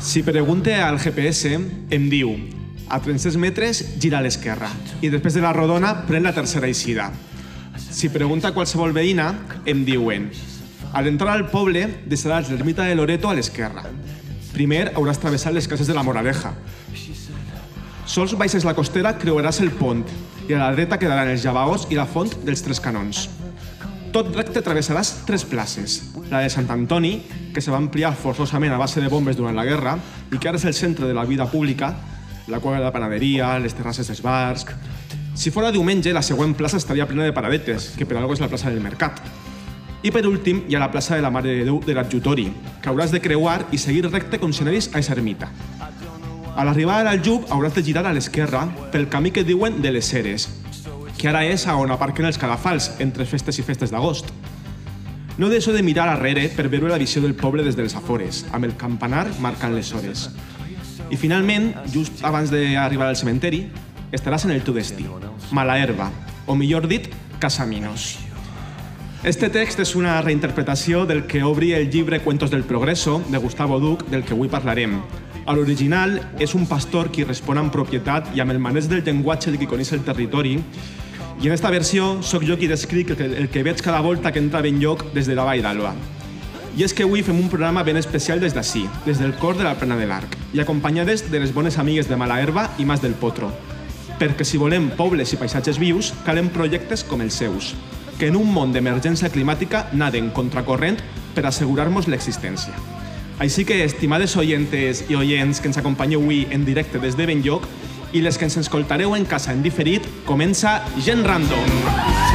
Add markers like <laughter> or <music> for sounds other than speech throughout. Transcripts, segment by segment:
Si pregunte al GPS, em diu a 300 metres gira a l'esquerra i després de la rodona pren la tercera eixida. Si pregunta a qualsevol veïna, em diuen a l'entrar al poble deixaràs l'ermita de Loreto a l'esquerra. Primer hauràs travessat les cases de la Moraleja. Sols baixes la costera creuaràs el pont i a la dreta quedaran els llavaos i la font dels Tres Canons. Tot recte travessaràs tres places. La de Sant Antoni, que se va ampliar forçosament a base de bombes durant la guerra i que ara és el centre de la vida pública, la cueva de la panaderia, les terrasses dels bars... Si fora diumenge, la següent plaça estaria plena de paradetes, que per algo és la plaça del Mercat. I per últim, hi ha la plaça de la Mare de Déu de l'Adjutori, que hauràs de creuar i seguir recte com si anaris a ermita. A l'arribada al Jub hauràs de girar a l'esquerra pel camí que diuen de les Ceres, que ara és a on aparquen els cadafals entre festes i festes d'agost. No deixo de mirar arrere per veure la visió del poble des de les afores, amb el campanar marcant les hores. I finalment, just abans d'arribar al cementeri, estaràs en el teu destí, Mala Herba, o millor dit, Casaminos. Este text és una reinterpretació del que obri el llibre Cuentos del Progreso, de Gustavo Duc, del que avui parlarem. A l'original és un pastor qui respon amb propietat i amb el maneig del llenguatge de qui coneix el territori, i en esta versió sóc jo qui descric el que, el que veig cada volta que entra ben lloc des de la Vall d'Alba. I és que avui fem un programa ben especial des d'ací, des del cor de la Plana de l'Arc, i acompanyades de les bones amigues de Mala Herba i Mas del Potro. Perquè si volem pobles i paisatges vius, calen projectes com els seus, que en un món d'emergència climàtica naden contracorrent per assegurar-nos l'existència. Així que, estimades oyentes i oients que ens acompanyeu avui en directe des de Benlloc i les que ens escoltareu en casa en diferit, comença Gent Random.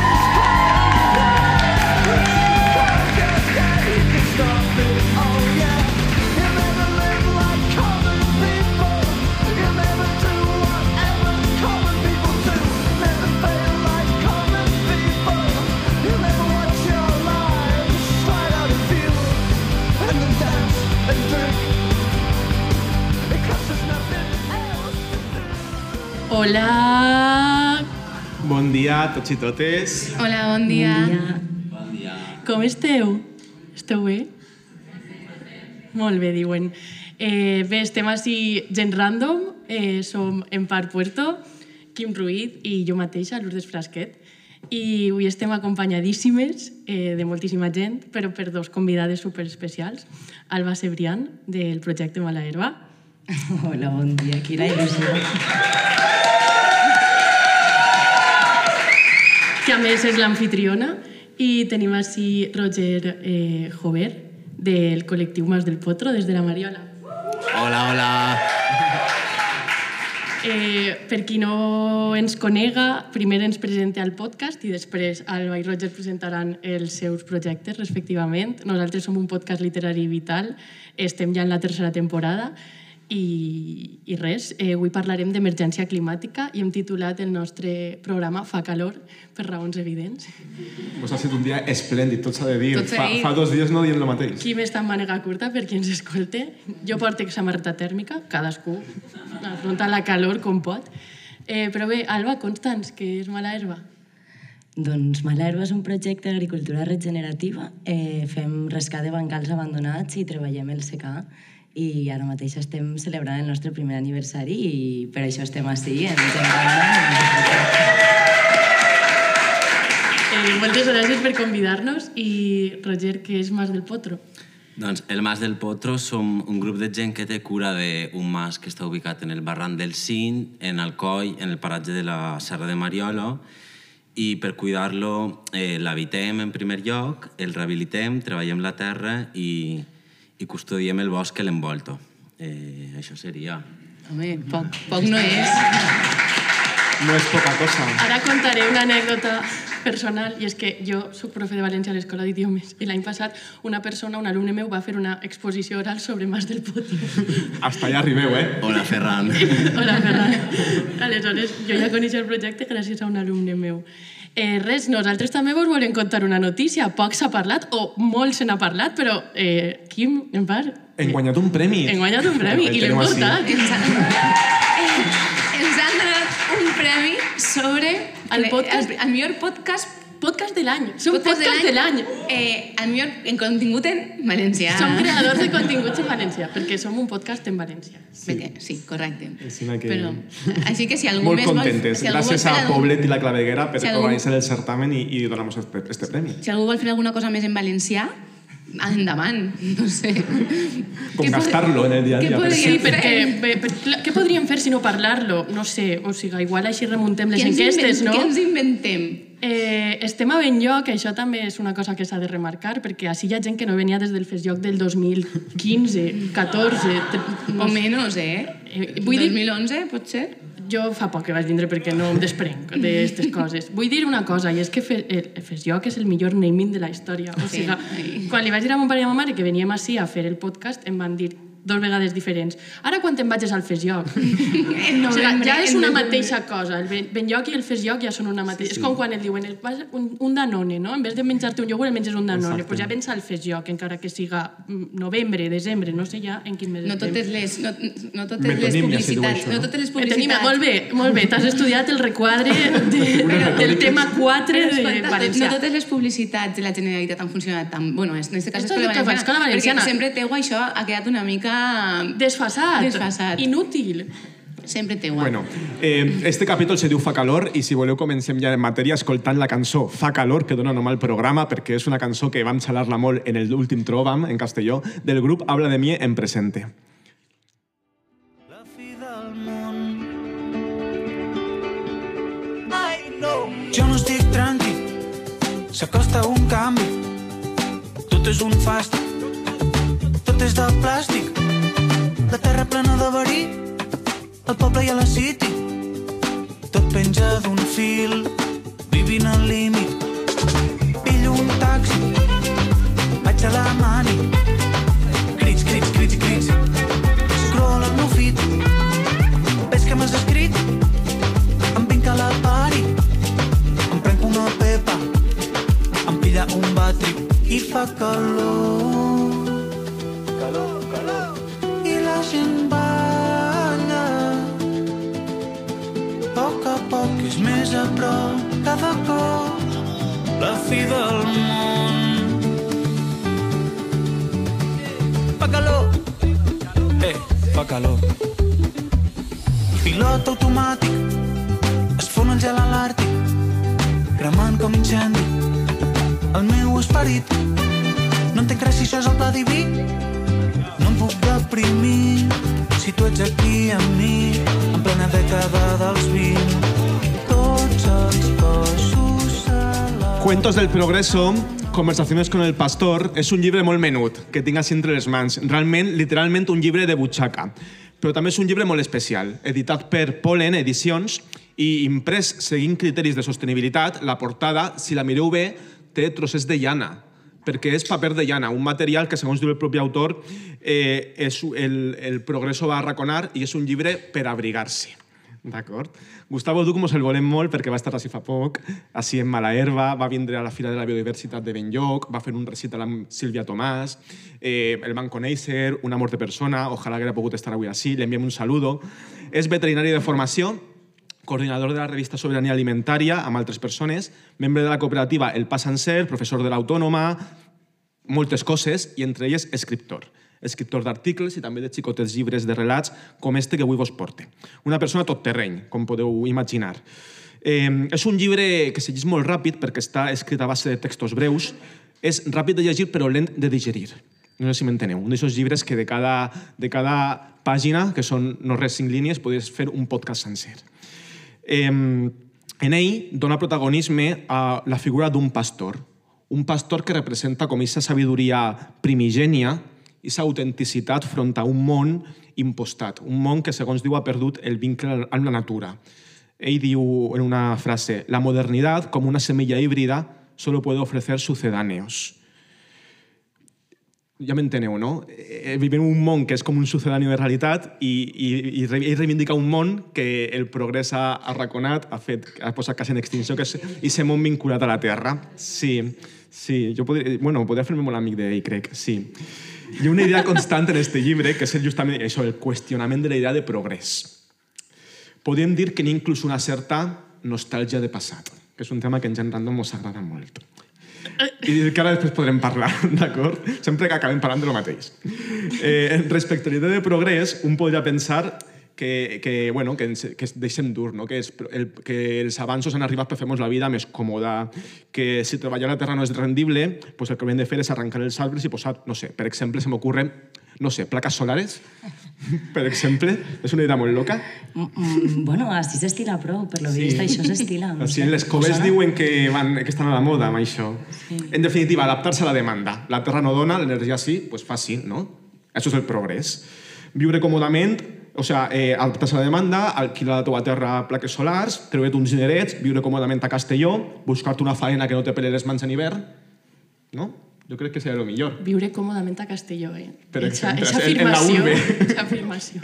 Hola! Bon dia a tots i totes. Hola, bon dia. Bon dia. Com esteu? Esteu bé? Molt bé, diuen. Eh, bé, estem així gent random, eh, som en part Puerto, Quim Ruiz i jo mateixa, Lourdes Frasquet. I avui estem acompanyadíssimes eh, de moltíssima gent, però per dos convidades superespecials. Alba Cebrián, del projecte Mala Herba. Hola, bon dia. Quina il·lusió. <laughs> que a més és l'anfitriona, i tenim així Roger eh, Jover, del col·lectiu Mas del Potro, des de la Mariola. Hola, hola. Eh, per qui no ens conega, primer ens presenta al podcast i després Alba i Roger presentaran els seus projectes, respectivament. Nosaltres som un podcast literari vital, estem ja en la tercera temporada i, i res, eh, avui parlarem d'emergència climàtica i hem titulat el nostre programa Fa calor, per raons evidents. Pues ha sigut un dia esplèndid, tot s'ha de dir. Tot Fa, fa dos dies no dient el mateix. Qui està en mànega curta, per qui ens escolte. Jo porto samarreta tèrmica, cadascú afronta la calor com pot. Eh, però bé, Alba, constants, que és mala herba. Doncs Malherba és un projecte d'agricultura regenerativa. Eh, fem rescat de bancals abandonats i treballem el secà. I ara mateix estem celebrant el nostre primer aniversari i per això estem així, en. Eh, moltes gràcies per convidar-nos i Roger, que és Mas del Potro. Doncs el Mas del Potro som un grup de gent que té cura d'un mas que està ubicat en el barranc del Cint, en Alcoi, en el paratge de la Serra de Mariolo, i per cuidar-lo eh, l'habitem en primer lloc, el rehabilitem, treballem la terra i, i custodiem el bosc que l'envolta. Eh, això seria. Home, poc, poc no és. No és poca cosa. Ara contaré una anècdota personal i és que jo sóc profe de València a l'Escola d'Idiomes i l'any passat una persona, un alumne meu, va fer una exposició oral sobre Mas del Potro. Hasta allà arribeu, eh? Hola, Ferran. Hola, Ferran. Aleshores, jo ja coneixia el projecte gràcies a un alumne meu. Eh, res, nosaltres també vos volem contar una notícia. Poc s'ha parlat, o molt se n'ha parlat, però eh, Quim, en part, Hem guanyat un premi. hem guanyat un premi <laughs> i l'hem portat. Ens han, eh, ens han donat un premi sobre El podcast- el, el millor podcast Podcast de l'any. Som Podcast podcast, de l'any. Eh, el millor en contingut en valencià. Som creadors de continguts en València, perquè som un podcast en València. Sí, sí correcte. Encima que- Però, <laughs> així que si algú Molt més vol... contentes. Si algú vol Gràcies fer a algun- Poblet i la Claveguera per Si algú- organitzar el certamen i, i donar-nos este, premi. Si algú vol fer alguna cosa més en valencià, endavant, <laughs> no sé. Com Què gastar-lo en el dia a què dia, per podríem perquè bé, per, clar, què podríem fer si no parlar-lo? No sé, o sigui, igual així remuntem les Què enquestes, no? Què ens inventem? Eh, estem a ben lloc, això també és una cosa que s'ha de remarcar, perquè així hi ha gent que no venia des del FESLLOC del 2015, 14... tre- O menys, eh? Eh, vull dir- 2011, pot ser? Jo fa poc que vaig vindre perquè no em desprenc d'aquestes coses. Vull dir una cosa, i és que fe, el és el millor naming de la història. O Sí, sigui, ai. quan li vaig dir a mon pare i a ma mare que veníem així a fer el podcast, em van dir dos vegades diferents. Ara quan te'n vagis al FESLLOC? <laughs> En o sigui, ja és una mateixa cosa. El ben- Benlloc i el FESLLOC ja són una mateixa. Sí, sí. És com quan et diuen el, vas- un, un Danone, no? En vez de menjar-te un iogurt, el menges un Danone. Doncs pues ja vens al FESLLOC, encara que siga mm, novembre, desembre, no sé ja en quin mes No totes les, no, no totes les Metonímia, publicitats, això, no? no totes les publicitats. molt bé, molt bé. T'has estudiat el requadre de, del tema 4 Però de València. No totes les publicitats de la Generalitat han funcionat tan... Bueno, en aquest cas lo que Escola Valenciana. Perquè sempre teu això ha quedat una mica... Desfasat. Desfasat. Inútil. Sempre teu. Bueno, eh, este capítol se diu Fa calor i si voleu comencem ja en matèria escoltant la cançó Fa calor, que dona nom al programa perquè és una cançó que vam xalar-la molt en l'últim Trobam, en castelló, del grup Habla de mi en presente. La fi del món. Ai, no. Jo no estic tranquil, s'acosta un canvi. Tot és un fast, tot és de plàstic. La terra plena de verí, el poble i a la city. Tot penja d'un fil, vivint al límit. Pillo un taxi, vaig a la mani. Crits, crits, crits crits. Scroll al meu feed Ves que m'has escrit Em vinc a la pari Em prenc una pepa Em pilla un batri I fa Calor, calor I la gent balla A poc a poc és més a prop cada cop La fi del món Fa calor Eh, fa calor. Pilot automàtic, es fon el gel a l'àrtic, cremant com incendi. El meu esperit, no entenc res si això és el pla diví. Puc deprimir si tu ets aquí amb mi, en plena dècada dels 20. Tots els cossos la... Cuentos del Progreso, Conversaciones con el Pastor, és un llibre molt menut, que tinc així entre les mans. Realment, literalment, un llibre de butxaca. Però també és un llibre molt especial, editat per Polen Edicions i imprès seguint criteris de sostenibilitat. La portada, si la mireu bé, té trossets de llana, perquè és paper de llana, un material que, segons diu el propi autor, eh, és el, el Progreso va arraconar i és un llibre per abrigar-se. D'acord? Gustavo Duc mos el volem molt perquè va estar així fa poc, així en Mala Herba, va vindre a la Fira de la Biodiversitat de Benlloc, va fer un recital amb Sílvia Tomàs, eh, el van conèixer, un amor de persona, ojalà haguera pogut estar avui així, li enviem un saludo. És veterinari de formació, coordinador de la revista Sobirania Alimentària amb altres persones, membre de la cooperativa El Pa Sencer, professor de l'Autònoma, moltes coses, i entre elles escriptor escriptor d'articles i també de xicotets llibres de relats com este que avui vos porte. Una persona tot terreny, com podeu imaginar. Eh, és un llibre que se llegeix molt ràpid perquè està escrit a base de textos breus. És ràpid de llegir però lent de digerir. No sé si m'enteneu. Un d'aquests llibres que de cada, de cada pàgina, que són no res cinc línies, podries fer un podcast sencer. Eh, en ell dona protagonisme a la figura d'un pastor. Un pastor que representa com aquesta sabidoria primigènia aquesta autenticitat front a un món impostat, un món que, segons diu, ha perdut el vincle amb la natura. Ell diu en una frase, la modernidad, como una semilla híbrida, solo puede ofrecer sucedáneos. Ja m'enteneu, no? Eh, vivim en un món que és com un sucedani de realitat i, i, i ell reivindica un món que el progrés ha arraconat, ha, fet, ha posat quasi en extinció, que és aquest món vinculat a la Terra. Sí, sí, jo podria, bueno, podria fer-me molt amic d'ell, crec, sí. Hi ha una idea constant en este llibre, que és justament això, el qüestionament de la idea de progrés. Podríem dir que n'hi ha inclús una certa nostàlgia de passat. que és un tema que en Gent Random ens agrada molt. <laughs> I que ara després podrem parlar, <laughs> d'acord? Sempre que acabem parlant de lo mateix. Eh, respecte a l'idea de progrés, un podria pensar que, que, bueno, que, ens, que deixem dur, no? que, és, el, que els avanços han arribat per fer-nos la vida més còmoda, que si treballar a la terra no és rendible, pues el que hem de fer és arrencar els arbres i posar, no sé, per exemple, se m'ocorre, no sé, plaques solares, per exemple, és una idea molt loca. Mm, mm, bueno, així s'estila prou, per lo Sí. vist, això s'estila. Sí, les coves diuen que, van, que estan a la moda amb això. Sí. En definitiva, adaptar-se a la demanda. La terra no dona, l'energia sí, doncs pues fàcil, no? Això és el progrés. Viure còmodament, o sea, eh, adaptar-se a la demanda, alquilar a la teva terra plaques solars, treure't uns dinerets, viure còmodament a Castelló, buscar-te una faena que no te pele les mans en hivern, no? Jo crec que seria el millor. Viure còmodament a Castelló, eh? Per exemple, eixa en- en afirmació. eixa afirmació.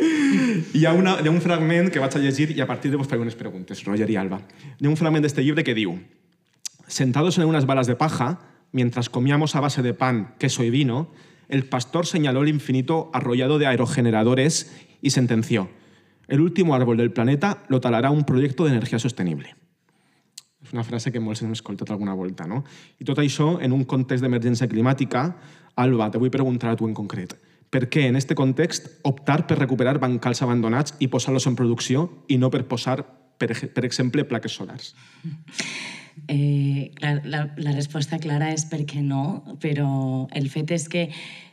Hi ha, una, hi ha un fragment que vaig a llegir i a partir de vos faré unes preguntes, Roger i Alba. Hi ha un fragment d'este llibre que diu Sentados en unas balas de paja, mientras comíamos a base de pan, queso y vino, el pastor señaló el infinito arrollado de aerogeneradores y sentenció El último árbol del planeta lo talará un proyecto de energía sostenible. Una frase que molts hem escoltat alguna volta, no? I tot això en un context d'emergència climàtica. Alba, te vull preguntar a tu en concret. Per què, en aquest context, optar per recuperar bancals abandonats i posar-los en producció i no per posar, per, per exemple, plaques solars? Eh, clar, la, la resposta clara és perquè no, però el fet és que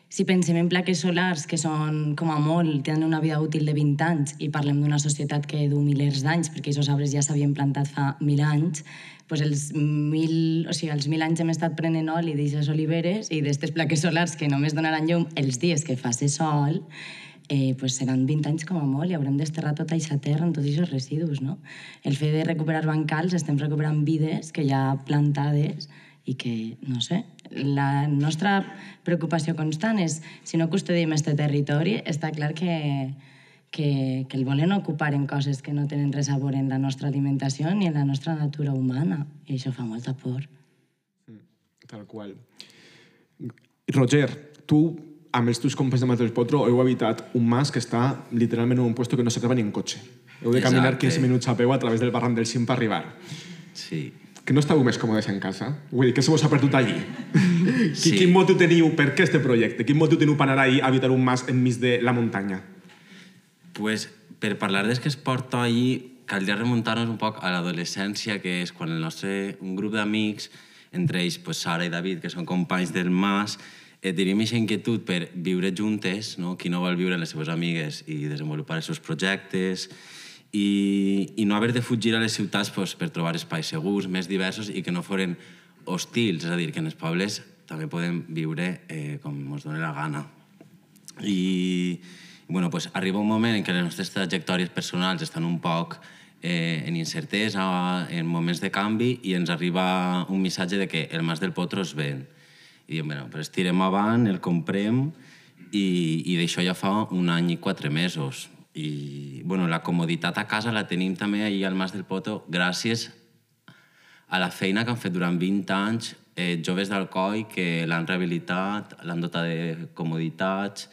si pensem en plaques solars que són, com a molt, tenen una vida útil de 20 anys i parlem d'una societat que du milers d'anys, perquè aquests arbres ja s'havien plantat fa mil anys, doncs els mil, o sigui, els mil anys hem estat prenent oli d'aquestes oliveres i d'aquestes plaques solars que només donaran llum els dies que faci sol, eh, pues seran 20 anys com a molt i haurem desterrar tota aquesta terra en tots aquests residus, no? El fet de recuperar bancals, estem recuperant vides que ja plantades i que, no sé, la nostra preocupació constant és, si no custodiem este territori, està clar que, que, que el volen ocupar en coses que no tenen res a veure en la nostra alimentació ni en la nostra natura humana. I això fa molta por. Tal qual. Roger, tu amb els teus companys de Matos Potro heu habitat un mas que està literalment en un puesto que no s'acaba ni en cotxe. Heu de caminar Exacte. 15 minuts a peu a través del barran del Cim per arribar. Sí. Que no estàveu més còmodes en casa? Vull dir, què se vos ha perdut allí? <laughs> Sí. Quin motiu teniu per què este projecte? Quin motiu teniu per anar ahí a habitar un mas enmig de la muntanya? Pues, per parlar des que es porta allí, caldria remuntar-nos un poc a l'adolescència, que és quan el nostre, un grup d'amics, entre ells pues, Sara i David, que són companys del Mas, eh, tenim aquesta inquietud per viure juntes, no? qui no vol viure amb les seves amigues i desenvolupar els seus projectes, i, i no haver de fugir a les ciutats pues, per trobar espais segurs, més diversos i que no foren hostils, és a dir, que en els pobles també podem viure eh, com ens doni la gana. I, bueno, pues, arriba un moment en què les nostres trajectòries personals estan un poc eh, en incertesa, en moments de canvi, i ens arriba un missatge de que el Mas del Potro es ven. I diem, bueno, pues tirem avant, el comprem, i, i d'això ja fa un any i quatre mesos. I, bueno, la comoditat a casa la tenim també allà al Mas del Potro gràcies a la feina que han fet durant 20 anys eh, joves d'Alcoi que l'han rehabilitat, l'han dotat de comoditats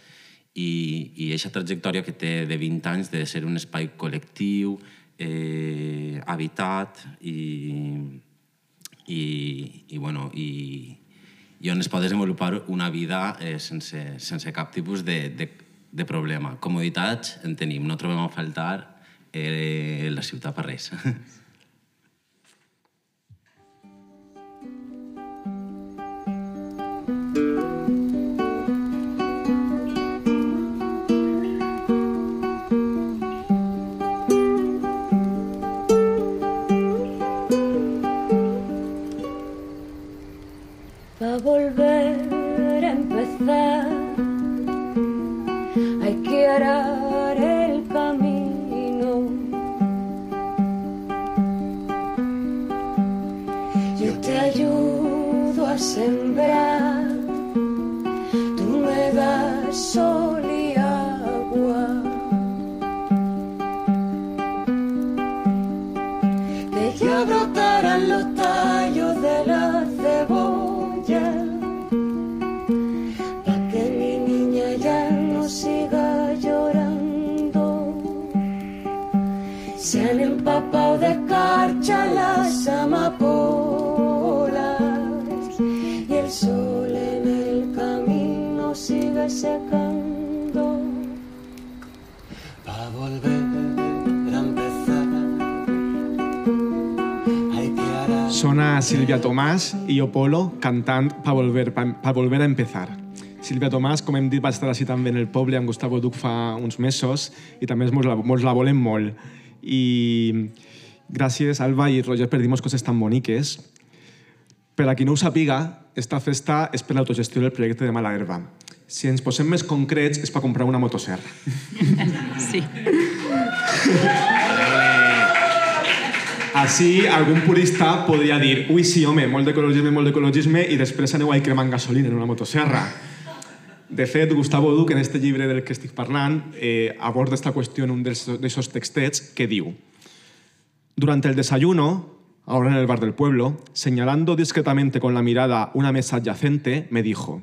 i, i aquesta trajectòria que té de 20 anys de ser un espai col·lectiu, eh, habitat i, i, i, bueno, i, i on es pot desenvolupar una vida eh, sense, sense cap tipus de, de, de problema. Comoditats en tenim, no trobem a faltar eh, la ciutat per res. <laughs> El camino. Yo te ayudo a sembrar. Tú me das Sona Sílvia Tomàs i jo Polo cantant pa volver, pa, pa volver a empezar. Sílvia Tomàs, com hem dit, va estar així també en el poble amb Gustavo Duc fa uns mesos i també mos la, mos la volem molt. I gràcies, Alba i Roger, per dir-nos coses tan boniques. Per a qui no ho sàpiga, esta festa és per l'autogestió del projecte de Mala Herba. Si ens posem més concrets, és per comprar una motosserra. <laughs> Sí. <laughs> Així, algun purista podria dir ui, sí, home, molt d'ecologisme, molt d'ecologisme, i després aneu a cremant gasolina en una motosserra. De fet, Gustavo Duc, en este llibre del que estic parlant, eh, aborda esta qüestió en un d'aquests textets que diu Durante el desayuno, ahora en el bar del pueblo, señalando discretamente con la mirada una mesa adyacente, me dijo,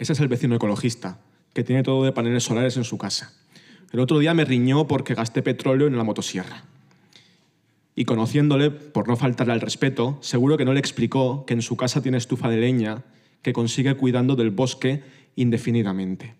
ese es el vecino ecologista, que tiene todo de paneles solares en su casa. El otro día me riñó porque gasté petróleo en la motosierra. Y conociéndole, por no faltarle al respeto, seguro que no le explicó que en su casa tiene estufa de leña que consigue cuidando del bosque indefinidamente.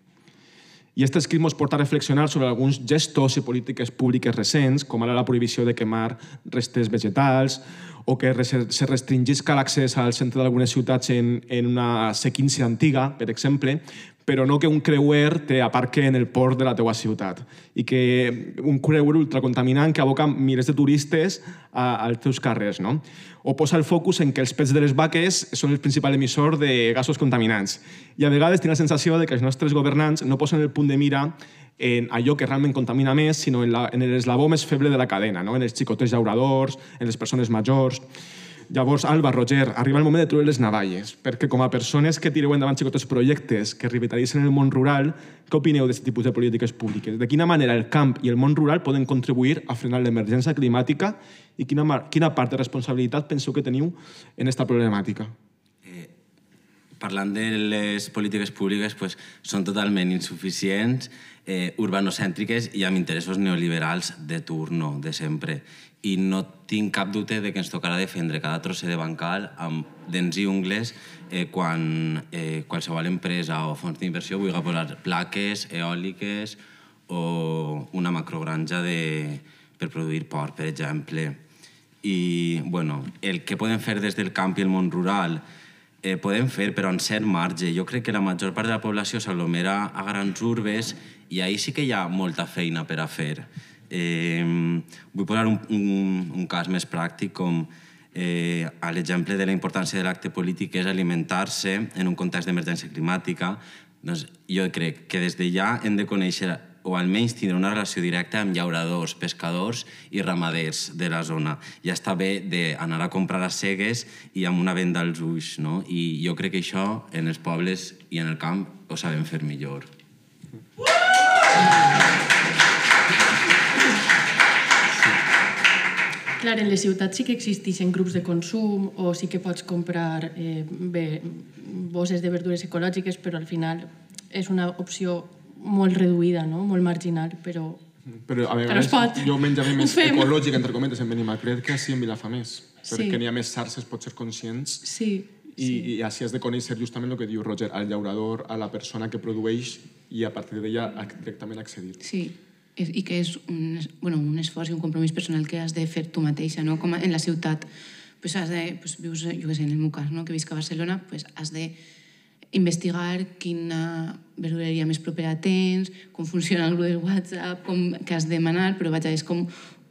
I aquest escrit ens porta a reflexionar sobre alguns gestos i polítiques públiques recents, com ara la prohibició de quemar restes vegetals o que se restringisca l'accés al centre d'algunes ciutats en, en una seqüència antiga, per exemple, però no que un creuer te aparque en el port de la teua ciutat i que un creuer ultracontaminant que aboca milers de turistes a, als teus carrers. No? O posa el focus en que els pets de les vaques són el principal emissor de gasos contaminants. I a vegades tinc la sensació de que els nostres governants no posen el punt de mira en allò que realment contamina més, sinó en, la, en l'eslabó més feble de la cadena, no? en els xicotets llauradors, en les persones majors... Llavors, Alba, Roger, arriba el moment de treure les navalles, perquè com a persones que tireu endavant xicotes projectes que revitalitzen el món rural, què opineu d'aquest tipus de polítiques públiques? De quina manera el camp i el món rural poden contribuir a frenar l'emergència climàtica i quina, quina part de responsabilitat penseu que teniu en aquesta problemàtica? Parlant de les polítiques públiques, pues, són totalment insuficients, eh, urbanocèntriques i amb interessos neoliberals de turno, de sempre. I no tinc cap dubte de que ens tocarà defendre cada trosser de bancal amb dents i ungles eh, quan eh, qualsevol empresa o fons d'inversió vulgui posar plaques eòliques o una macrogranja de, per produir porc, per exemple. I, bueno, el que podem fer des del camp i el món rural eh, podem fer, però en cert marge. Jo crec que la major part de la població s'aglomera a grans urbes i ahí sí que hi ha molta feina per a fer. Eh, vull posar un, un, un cas més pràctic com eh, a l'exemple de la importància de l'acte polític és alimentar-se en un context d'emergència climàtica. Doncs jo crec que des de ja hem de conèixer o almenys tindre una relació directa amb llauradors, pescadors i ramaders de la zona. Ja està bé d'anar a comprar a cegues i amb una venda als ulls, no? I jo crec que això en els pobles i en el camp ho sabem fer millor. Clar, en les ciutats sí que existeixen grups de consum o sí que pots comprar eh, bé, bosses de verdures ecològiques, però al final és una opció molt reduïda, no? molt marginal, però Però a Però vegades es pot. jo menjava Ho més ecològic, entre cometes, en Benimaclet que així en Vilafamés. Perquè Sí. n'hi ha més xarxes, potser conscients, sí, i, sí. i així has de conèixer justament el que diu Roger, al llaurador, a la persona que produeix i a partir d'ella directament accedir. Sí, i que és un, es- bueno, un esforç i un compromís personal que has de fer tu mateixa, no? Com en la ciutat, pues has de, pues vius, jo què sé, en el meu cas, no? que visc a Barcelona, pues has de investigar quina verdureria més propera tens, com funciona el grup del WhatsApp, com, que has de demanar, però vaja, és com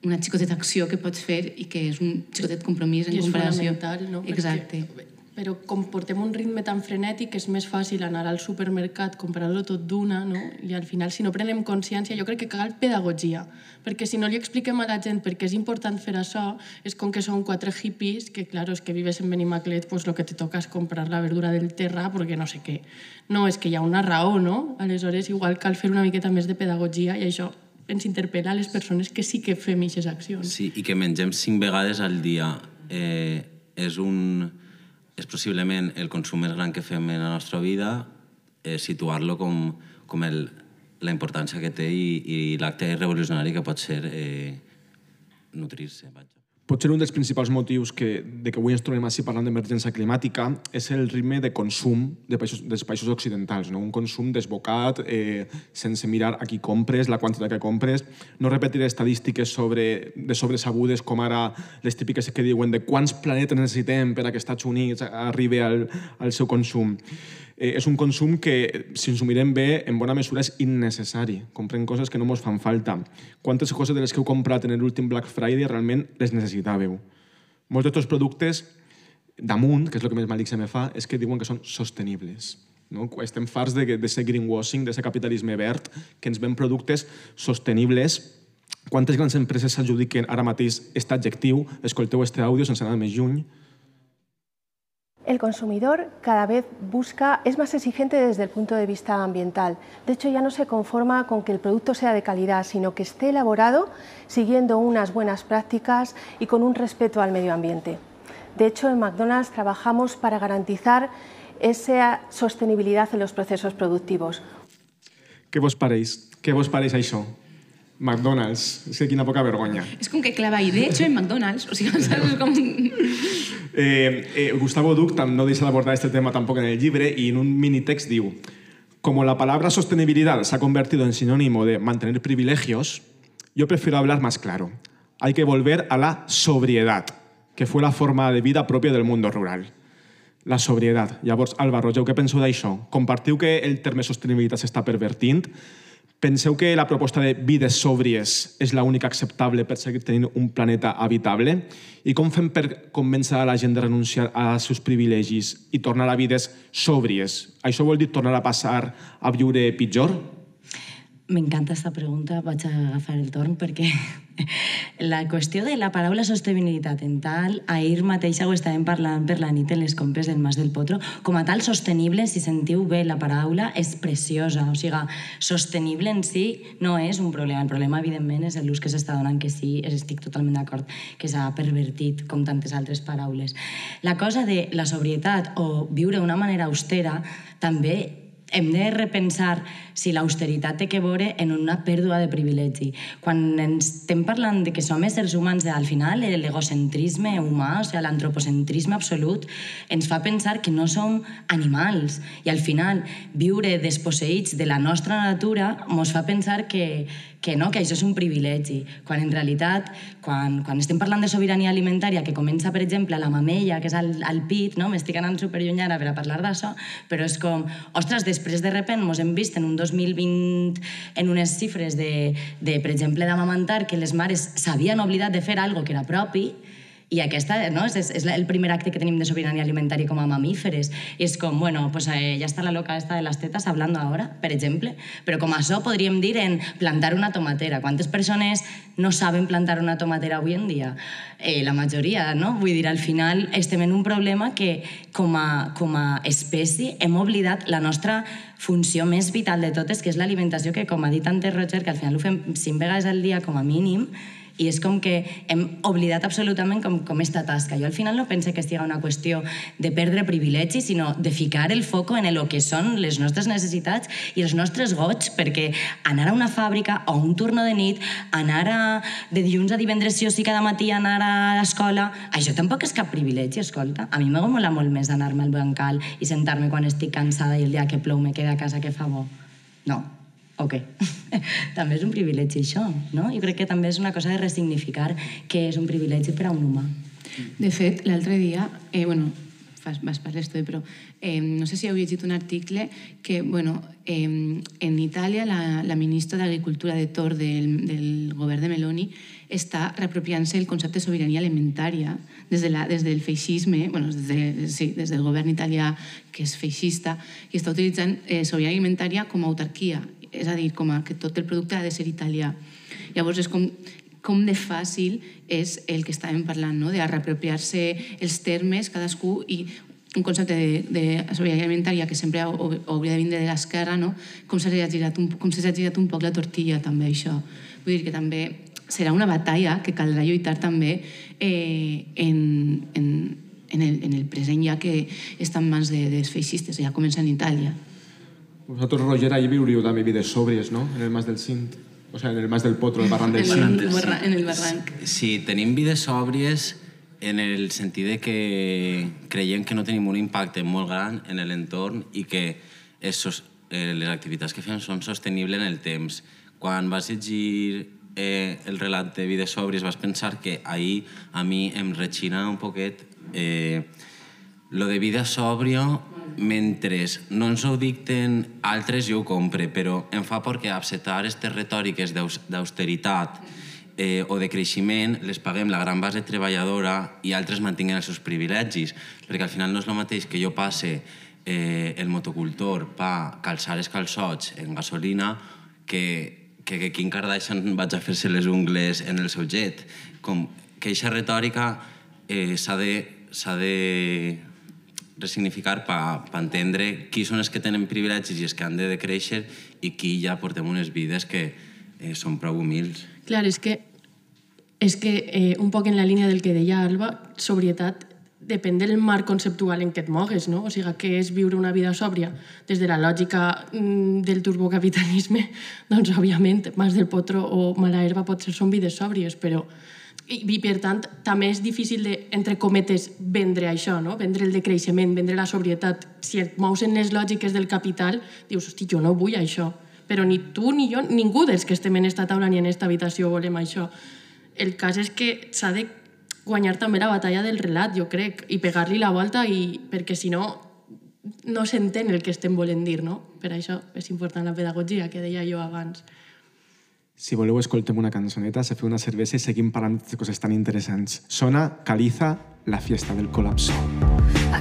una xicoteta acció que pots fer i que és un xicotet compromís en I és comparació. fonamental, no? Exacte. Perquè, però com portem un ritme tan frenètic és més fàcil anar al supermercat, comprar-lo tot d'una, no? I al final, si no prenem consciència, jo crec que cal pedagogia. Perquè si no li expliquem a la gent per què és important fer això, és com que són quatre hippies, que claro, és que vives en Benimaclet, pues lo que te toca és comprar la verdura del terra perquè no sé què. No, és que hi ha una raó, no? Aleshores, igual cal fer una miqueta més de pedagogia i això ens interpel·la a les persones que sí que fem aquestes accions. Sí, i que mengem cinc vegades al dia. Eh, és un és possiblement el consum més gran que fem en la nostra vida, eh, situar-lo com, com el, la importància que té i, i l'acte revolucionari que pot ser eh, nutrir-se. Vaja. Potser un dels principals motius que, de que avui ens trobem així parlant d'emergència climàtica és el ritme de consum de països, dels països occidentals, no? un consum desbocat, eh, sense mirar a qui compres, la quantitat que compres. No repetiré estadístiques sobre, de sobresabudes com ara les típiques que diuen de quants planetes necessitem per a que Estats Units arribi al, al seu consum eh, és un consum que, si ens ho mirem bé, en bona mesura és innecessari. Comprem coses que no ens fan falta. Quantes coses de les que heu comprat en l'últim Black Friday realment les necessitàveu? Molts d'aquests productes, damunt, que és el que més malic se me fa, és que diuen que són sostenibles. No? Estem farts de, de ser greenwashing, de ser capitalisme verd, que ens ven productes sostenibles quantes grans empreses s'adjudiquen ara mateix aquest adjectiu, escolteu este àudio sense anar més lluny, El consumidor cada vez busca, es más exigente desde el punto de vista ambiental. De hecho, ya no se conforma con que el producto sea de calidad, sino que esté elaborado siguiendo unas buenas prácticas y con un respeto al medio ambiente. De hecho, en McDonald's trabajamos para garantizar esa sostenibilidad en los procesos productivos. Què vos pareix? Què vos pareix això? McDonald's, és que quina poca vergonya. És com que clava, i de hecho en McDonald's, o sigui, saps com... Eh, eh, Gustavo Duc no deixa d'abordar este tema tampoc en el llibre y en un mini text diu Como la palabra sostenibilidad se ha convertido en sinónimo de mantener privilegios, yo prefiero hablar más claro. Hay que volver a la sobriedad, que fue la forma de vida propia del mundo rural. La sobriedad. Llavors, Alba Rogeu, què penseu d'això? Compartiu que el terme sostenibilitat s'està pervertint? Penseu que la proposta de vides sòbries és l'única acceptable per seguir tenint un planeta habitable? I com fem per convèncer a la gent de renunciar als seus privilegis i tornar a vides sòbries? Això vol dir tornar a passar a viure pitjor? M'encanta aquesta pregunta, vaig a agafar el torn perquè <laughs> la qüestió de la paraula sostenibilitat en tal, ahir mateixa ho estàvem parlant per la nit en les compres del Mas del Potro, com a tal sostenible, si sentiu bé la paraula, és preciosa, o sigui, sostenible en si no és un problema, el problema evidentment és l'ús que s'està donant, que sí, estic totalment d'acord, que s'ha pervertit com tantes altres paraules. La cosa de la sobrietat o viure d'una manera austera també hem de repensar si l'austeritat té que veure en una pèrdua de privilegi. Quan ens estem parlant de que som éssers humans, al final l'egocentrisme humà, o sigui, l'antropocentrisme absolut, ens fa pensar que no som animals. I al final, viure desposseïts de la nostra natura ens fa pensar que, que no, que això és un privilegi, quan en realitat, quan, quan estem parlant de sobirania alimentària, que comença, per exemple, la mamella, que és al, al pit, no? m'estic anant superlluny ara per a parlar d'això, però és com, ostres, després de repent mos hem vist en un 2020 en unes xifres de, de per exemple, d'amamantar, que les mares s'havien oblidat de fer algo que era propi, i aquesta no, és, és el primer acte que tenim de sobirania alimentària com a mamíferes. I és com, bueno, pues, eh, ja està la loca esta de les tetes hablando ahora, per exemple. Però com a això podríem dir en plantar una tomatera. Quantes persones no saben plantar una tomatera avui en dia? Eh, la majoria, no? Vull dir, al final estem en un problema que com a, com a espècie hem oblidat la nostra funció més vital de totes, que és l'alimentació, que com ha dit antes Roger, que al final ho fem cinc vegades al dia com a mínim, i és com que hem oblidat absolutament com, com esta tasca. Jo al final no pense que estigui una qüestió de perdre privilegis, sinó de ficar el foco en el que són les nostres necessitats i els nostres goig, perquè anar a una fàbrica o un turno de nit, anar a, de dilluns a divendres sí o sí cada matí anar a l'escola, això tampoc és cap privilegi, escolta. A mi mola molt més anar-me al bancal i sentar-me quan estic cansada i el dia que plou me queda a casa que fa bo. No, o què? <laughs> també és un privilegi això, no? Jo crec que també és una cosa de resignificar que és un privilegi per a un humà. De fet, l'altre dia, eh, bueno, fas, vas per l'estudi, però eh, no sé si heu llegit un article que, bueno, eh, en Itàlia la, la ministra d'Agricultura de Tor del, del govern de Meloni està reapropiant-se el concepte de sobirania alimentària des, de la, des del feixisme, bueno, des, de, sí, des del govern italià que és feixista, i està utilitzant eh, sobirania alimentària com a autarquia és a dir, com a que tot el producte ha de ser italià. Llavors és com, com de fàcil és el que estàvem parlant, no? de reapropiar-se els termes, cadascú, i un concepte de, sobirania alimentària que sempre hauria de vindre de l'esquerra, no? com s'ha girat, un, com girat un poc la tortilla, també, això. Vull dir que també serà una batalla que caldrà lluitar també eh, en, en, en, el, en el present ja que està en mans de, dels feixistes, ja comença en Itàlia. Vosaltres, Roger, ahir viuríeu també vides sòbries, no?, en el Mas del Cint. O sea, en el Mas del Potro, el Barran del Cint. en el barranc. Sí, tenim vides sòbries en el sentit de que creiem que no tenim un impacte molt gran en l'entorn i que és sos, eh, les activitats que fem són sostenibles en el temps. Quan vas llegir eh, el relat de vides sòbries vas pensar que ahir a mi em rechina un poquet eh, lo de vida sòbria mentre no ens ho dicten altres jo ho compre, però em fa perquè acceptar aquestes retòriques d'aus- d'austeritat eh, o de creixement les paguem la gran base treballadora i altres mantinguen els seus privilegis, perquè al final no és el mateix que jo passe eh, el motocultor pa calçar els calçots en gasolina que, que, que Kim Kardashian vaig a fer-se les ungles en el seu jet. Com que aquesta retòrica eh, s'ha de, s'ha de resignificar per entendre qui són els que tenen privilegis i els que han de decréixer i qui ja portem unes vides que eh, són prou humils. Clar, és que, és que eh, un poc en la línia del que deia Alba, sobrietat depèn del marc conceptual en què et mogues, no? O sigui, què és viure una vida sòbria? Des de la lògica mm, del turbocapitalisme, <laughs> doncs, òbviament, Mas del Potro o Mala Herba potser són vides sòbries, però... I, I, per tant, també és difícil de, entre cometes, vendre això, no? Vendre el decreixement, vendre la sobrietat. Si et mous en les lògiques del capital, dius, hosti, jo no vull això. Però ni tu ni jo, ningú dels que estem en esta taula ni en esta habitació volem això. El cas és que s'ha de guanyar també la batalla del relat, jo crec, i pegar-li la volta, i, perquè si no, no s'entén el que estem volent dir, no? Per això és important la pedagogia, que deia jo abans. Si voleu, escoltem una cançoneta, se feu una cervesa i seguim parlant de coses tan interessants. Sona Caliza, la fiesta del colapso. ¿A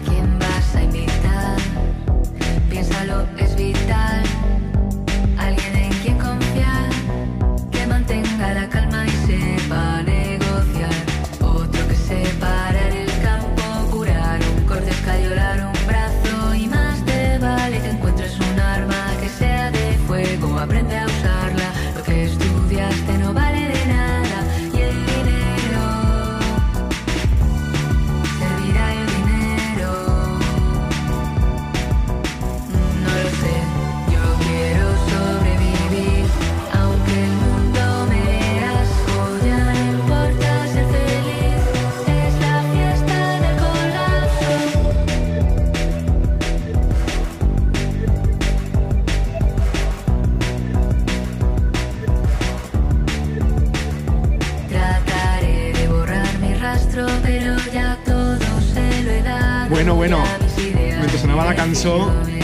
la cançó,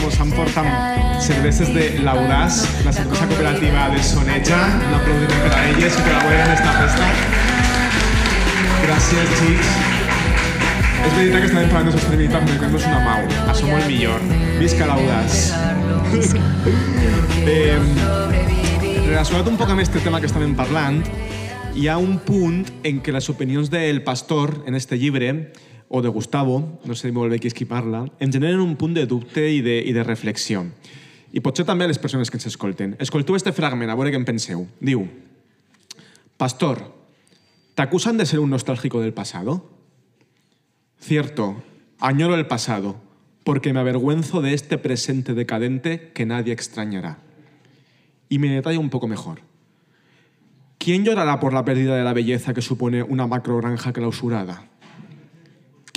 mos han portat cerveses de l'Audàs, la cervesa cooperativa de Soneja. Un aplaudiment per a elles i per a en esta festa. Gràcies, xics. És veritat que estem parlant de sostenibilitat, però no és una mau. Això molt millor. Visca l'Audàs. <laughs> eh, relacionat un poc amb este tema que estàvem parlant, hi ha un punt en què les opinions del pastor en este llibre, o de Gustavo, no sé qui és qui parla, em generen un punt de dubte i de, i de reflexió. I potser també a les persones que ens escolten. Escolteu este fragment, a veure què en penseu. Diu, Pastor, ¿te de ser un nostálgico del pasado? Cierto, añoro el pasado, porque me avergüenzo de este presente decadente que nadie extrañará. Y me detalla un poco mejor. ¿Quién llorará por la pérdida de la belleza que supone una macrogranja clausurada?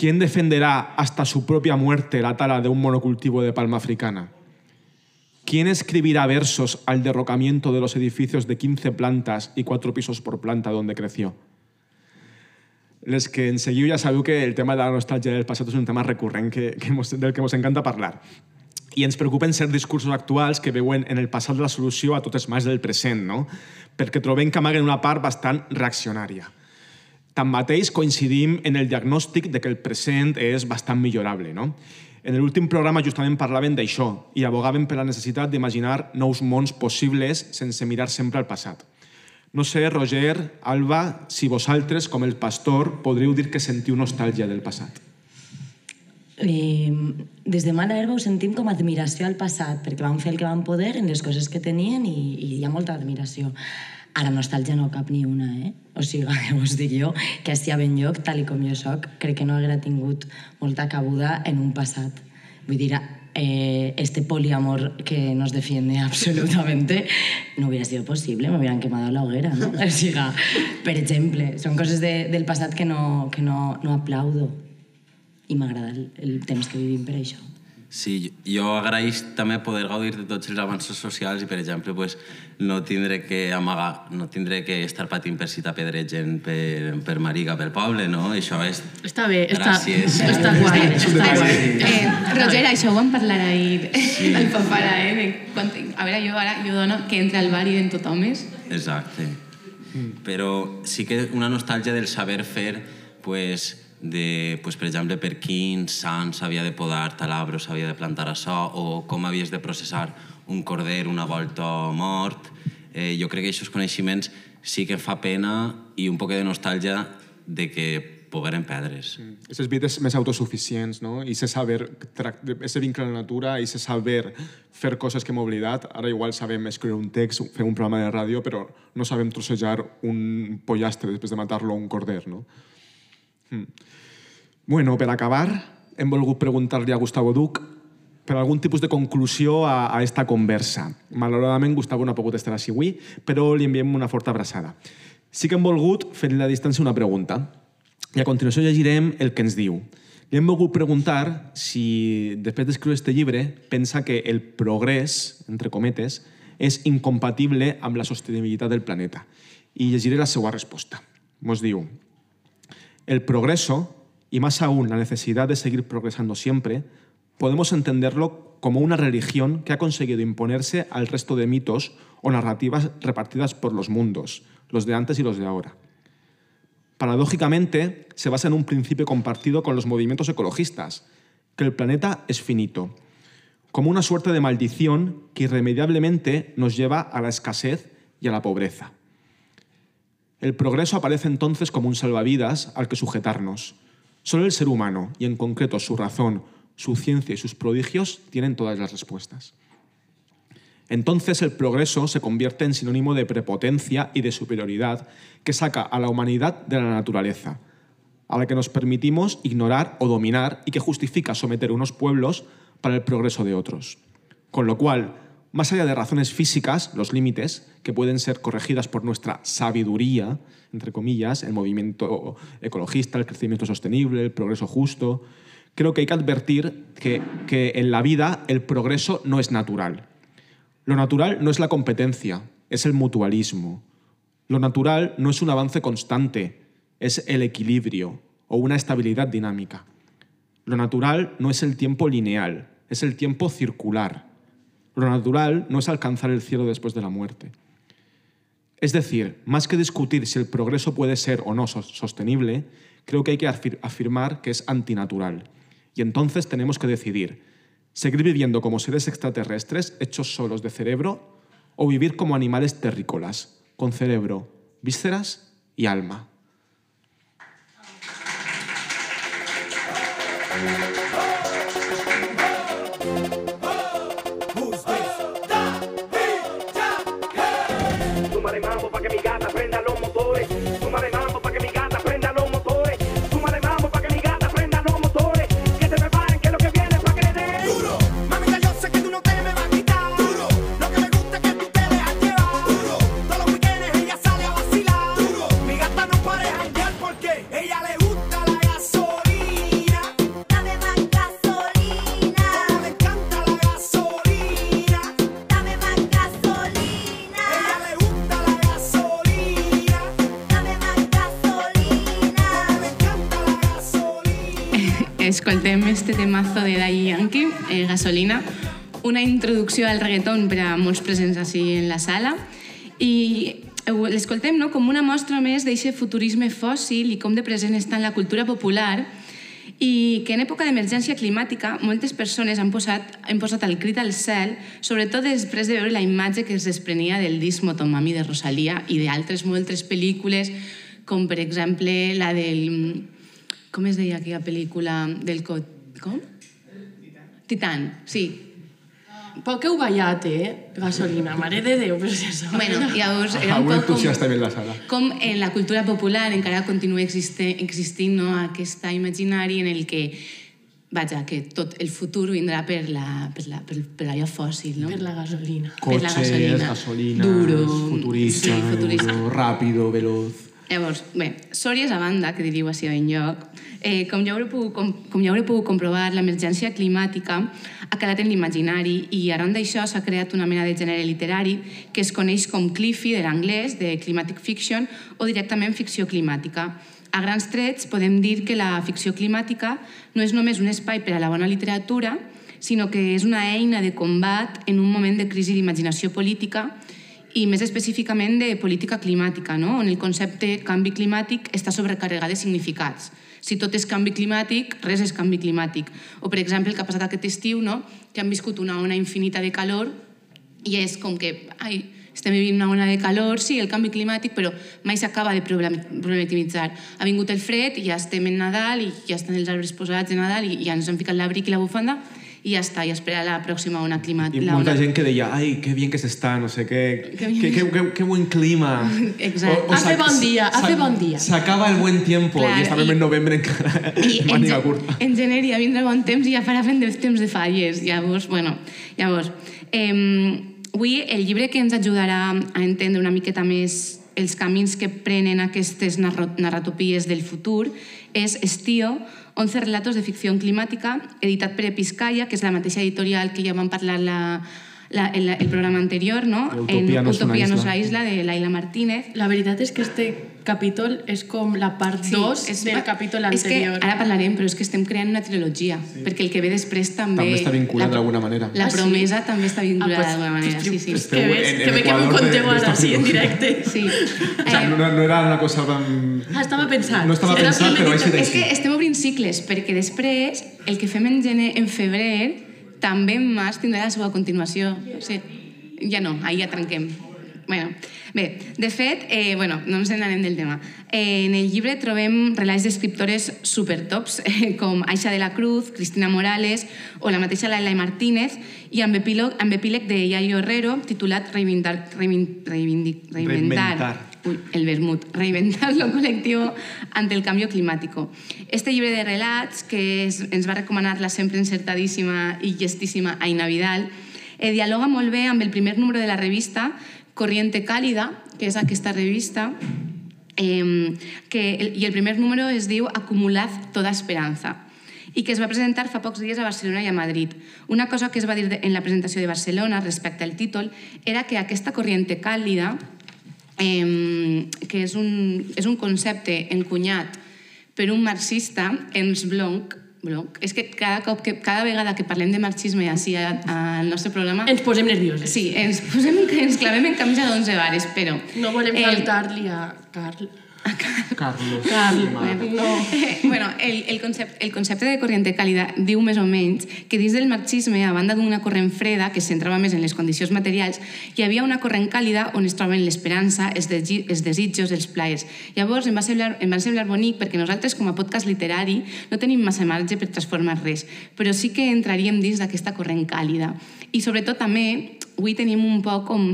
¿Quién defenderá hasta su propia muerte la tala de un monocultivo de palma africana? ¿Quién escribirá versos al derrocamiento de los edificios de 15 plantas y 4 pisos por planta donde creció? Les que ens seguiu ja sabeu que el tema de la nostàlgia del passat és un tema recurrent que, que del que ens encanta parlar. I ens preocupen ser discursos actuals que veuen en el passat la solució a totes mals del present, no? perquè trobem que amaguen una part bastant reaccionària. Tanmateix, coincidim en el diagnòstic de que el present és bastant millorable. No? En l'últim programa justament parlaven d'això i abogaven per la necessitat d'imaginar nous mons possibles sense mirar sempre al passat. No sé, Roger, Alba, si vosaltres, com el pastor, podríeu dir que sentiu nostàlgia del passat. Eh, des de mala herba ho sentim com admiració al passat, perquè van fer el que van poder en les coses que tenien i, i hi ha molta admiració. Ara, nostàlgia no cap ni una, eh? O sigui, <laughs> ja us dic jo, que estia ben lloc, tal i com jo sóc, crec que no haguera tingut molta cabuda en un passat. Vull dir, eh, este poliamor que nos defiende <laughs> absolutamente, no hubiera sido posible, me hubieran quemado la hoguera, ¿no? <laughs> O siga, per exemple, són coses de, del passat que no, que no, no aplaudo i m'agrada el, el temps que vivim per això. Sí, jo agraeix també poder gaudir de tots els avanços socials i, per exemple, pues, no tindré que amagar, no tindré que estar patint per si t'apedregen per, per Mariga, pel poble, no? Això és... Està bé, està, Gràcies. <laughs> està guai, està guai. Eh, Roger, això ho vam parlar ahir sí. al papara, eh? De quan, a veure, jo ara jo dono que entre al bar i en tot homes. Exacte. Però sí que una nostàlgia del saber fer, pues, de, pues, per exemple, per quins sants s'havia de podar tal arbre o s'havia de plantar açò, o com havies de processar un corder una volta mort. Eh, jo crec que aquests coneixements sí que fa pena i un poc de nostàlgia de que pogueren perdre's. Aquestes vides més autosuficients, no? I se saber, ese vincle a la natura, i se saber fer coses que hem oblidat. Ara igual sabem escriure un text, fer un programa de ràdio, però no sabem trossejar un pollastre després de matar-lo a un corder, no? Mm. Bueno, per acabar, hem volgut preguntar-li a Gustavo Duc per algun tipus de conclusió a, a esta conversa. Malauradament, Gustavo no ha pogut estar així avui, però li enviem una forta abraçada. Sí que hem volgut fer-li a distància una pregunta i a continuació llegirem el que ens diu. Li hem volgut preguntar si, després d'escriure este llibre, pensa que el progrés, entre cometes, és incompatible amb la sostenibilitat del planeta. I llegiré la seva resposta. Mos diu, el progreso, y más aún la necesidad de seguir progresando siempre, podemos entenderlo como una religión que ha conseguido imponerse al resto de mitos o narrativas repartidas por los mundos, los de antes y los de ahora. Paradójicamente, se basa en un principio compartido con los movimientos ecologistas, que el planeta es finito, como una suerte de maldición que irremediablemente nos lleva a la escasez y a la pobreza. El progreso aparece entonces como un salvavidas al que sujetarnos. Solo el ser humano, y en concreto su razón, su ciencia y sus prodigios, tienen todas las respuestas. Entonces el progreso se convierte en sinónimo de prepotencia y de superioridad que saca a la humanidad de la naturaleza, a la que nos permitimos ignorar o dominar y que justifica someter unos pueblos para el progreso de otros. Con lo cual, más allá de razones físicas, los límites, que pueden ser corregidas por nuestra sabiduría, entre comillas, el movimiento ecologista, el crecimiento sostenible, el progreso justo, creo que hay que advertir que, que en la vida el progreso no es natural. Lo natural no es la competencia, es el mutualismo. Lo natural no es un avance constante, es el equilibrio o una estabilidad dinámica. Lo natural no es el tiempo lineal, es el tiempo circular. Lo natural no es alcanzar el cielo después de la muerte. Es decir, más que discutir si el progreso puede ser o no sos- sostenible, creo que hay que afir- afirmar que es antinatural. Y entonces tenemos que decidir, seguir viviendo como seres extraterrestres hechos solos de cerebro o vivir como animales terrícolas, con cerebro, vísceras y alma. Gasolina, una introducció al reggaeton per a molts presents així en la sala i eh, l'escoltem no, com una mostra més d'aquest futurisme fòssil i com de present està en la cultura popular i que en època d'emergència climàtica moltes persones han posat, han posat el crit al cel, sobretot després de veure la imatge que es desprenia del disc Motomami de Rosalia i d'altres moltes pel·lícules, com per exemple la del... Com es deia aquella pel·lícula del... Co... Com? Titan, sí. Poc heu ballat, eh? Gasolina, mare de Déu, però si això... Bueno, llavors era un Algun poc com, entusiasta en la sala. com en la cultura popular encara continua existe, existint no, aquest imaginari en el que vaja, que tot el futur vindrà per, la, per, la, per, per allò fòssil, no? Per la gasolina. Per la Coches, gasolina. gasolinas, Duro. futurista, Sí, futurista. duro, rápido, veloz. Llavors, bé, sòries a banda, que diríeu així en lloc, eh, com, ja pogut, com, com ja haureu pogut comprovar, l'emergència climàtica ha quedat en l'imaginari i arran d'això s'ha creat una mena de gènere literari que es coneix com CLIFI, de l'anglès, de Climatic Fiction, o directament ficció climàtica. A grans trets podem dir que la ficció climàtica no és només un espai per a la bona literatura, sinó que és una eina de combat en un moment de crisi d'imaginació política i més específicament de política climàtica, no? on el concepte canvi climàtic està sobrecarregat de significats. Si tot és canvi climàtic, res és canvi climàtic. O, per exemple, el que ha passat aquest estiu, no? que han viscut una ona infinita de calor i és com que ai, estem vivint una ona de calor, sí, el canvi climàtic, però mai s'acaba de problem- problematitzar. Ha vingut el fred ja estem en Nadal i ja estan els arbres posats de Nadal i ja ens han ficat l'abric i la bufanda i ja està, i espera la pròxima ona Y climàtica. mucha gente que decía, ay, qué bien que se está, no sé qué, Qué qué, qué, buen clima. <laughs> Exacto. Hace se- bon día, se- hace bon día. Se acaba el buen tiempo Claro, y estamos y- en noviembre encara I en en, màniga ge- curta. en gener ja vindrà bon temps i ja farà fent temps de falles. Llavors, bueno, llavors, eh, avui el llibre que ens ajudarà a entendre una miqueta més els camins que prenen aquestes narratopies del futur és Estío, 11 relatos de ficció climàtica, editat per Episcaya, que és la mateixa editorial que ja vam parlar la, la, el, el programa anterior, no? Utopia en no Utopia no és isla. la isla, de Laila Martínez. La veritat és que este capítol és com la part 2 és- del capítol és que anterior. ara parlarem, però és que estem creant una trilogia, sí. perquè el que ve després també... També està vinculat la- d'alguna manera. La Ah, sí? promesa també està vinculada Ah, pues- d'alguna manera, pues, sí, sí. que ves, en- que ve que m'ho conteu ara, sí, en directe. <laughs> Sí. O sea, no, no era una cosa tan... Ah, estava pensant. No estava Era pensant, però premeditat. així és que estem obrint cicles, perquè després el que fem en gener, en febrer, també en març tindrà la seva continuació. O sigui, ja no, ahir ja trenquem. Bueno, bé, de fet, eh, bueno, no ens n'anem del tema. Eh, en el llibre trobem relats d'escriptores supertops, eh, com Aixa de la Cruz, Cristina Morales o la mateixa Laila Martínez, i amb epíleg, amb epíleg de Yayo Herrero, titulat Reinventar, reivin, reivindic, reinventar, Reinventar. Uy, el vermut, <laughs> reinventar lo colectivo ante el cambio climático. Este llibre de relats, que es, ens va recomanar la sempre encertadíssima i llestíssima Aina Vidal, eh, dialoga molt bé amb el primer número de la revista Corriente Càlida, que és aquesta revista, eh, que i el primer número es diu Acumulad toda esperanza i que es va presentar fa pocs dies a Barcelona i a Madrid. Una cosa que es va dir en la presentació de Barcelona respecte al títol era que aquesta corriente càlida eh, que és un, és un concepte encunyat per un marxista, Ernst Bloch, Bloch. És que cada, cop que, cada vegada que parlem de marxisme així al nostre programa... Ens posem nervioses. Sí, ens, posem, ens clavem en camisa d'onze bares, però... No volem Eh, faltar-li a Carl. Carlos. Carl, Bueno, no. <laughs> bueno el, el, concepte, el concepte de corriente càlida diu més o menys que dins del marxisme, a banda d'una corrent freda que es centrava més en les condicions materials, hi havia una corrent càlida on es troben l'esperança, els, els desitjos, els plaers. Llavors em va, semblar, em va semblar bonic perquè nosaltres com a podcast literari no tenim massa marge per transformar res, però sí que entraríem dins d'aquesta corrent càlida. I sobretot també avui tenim un poc com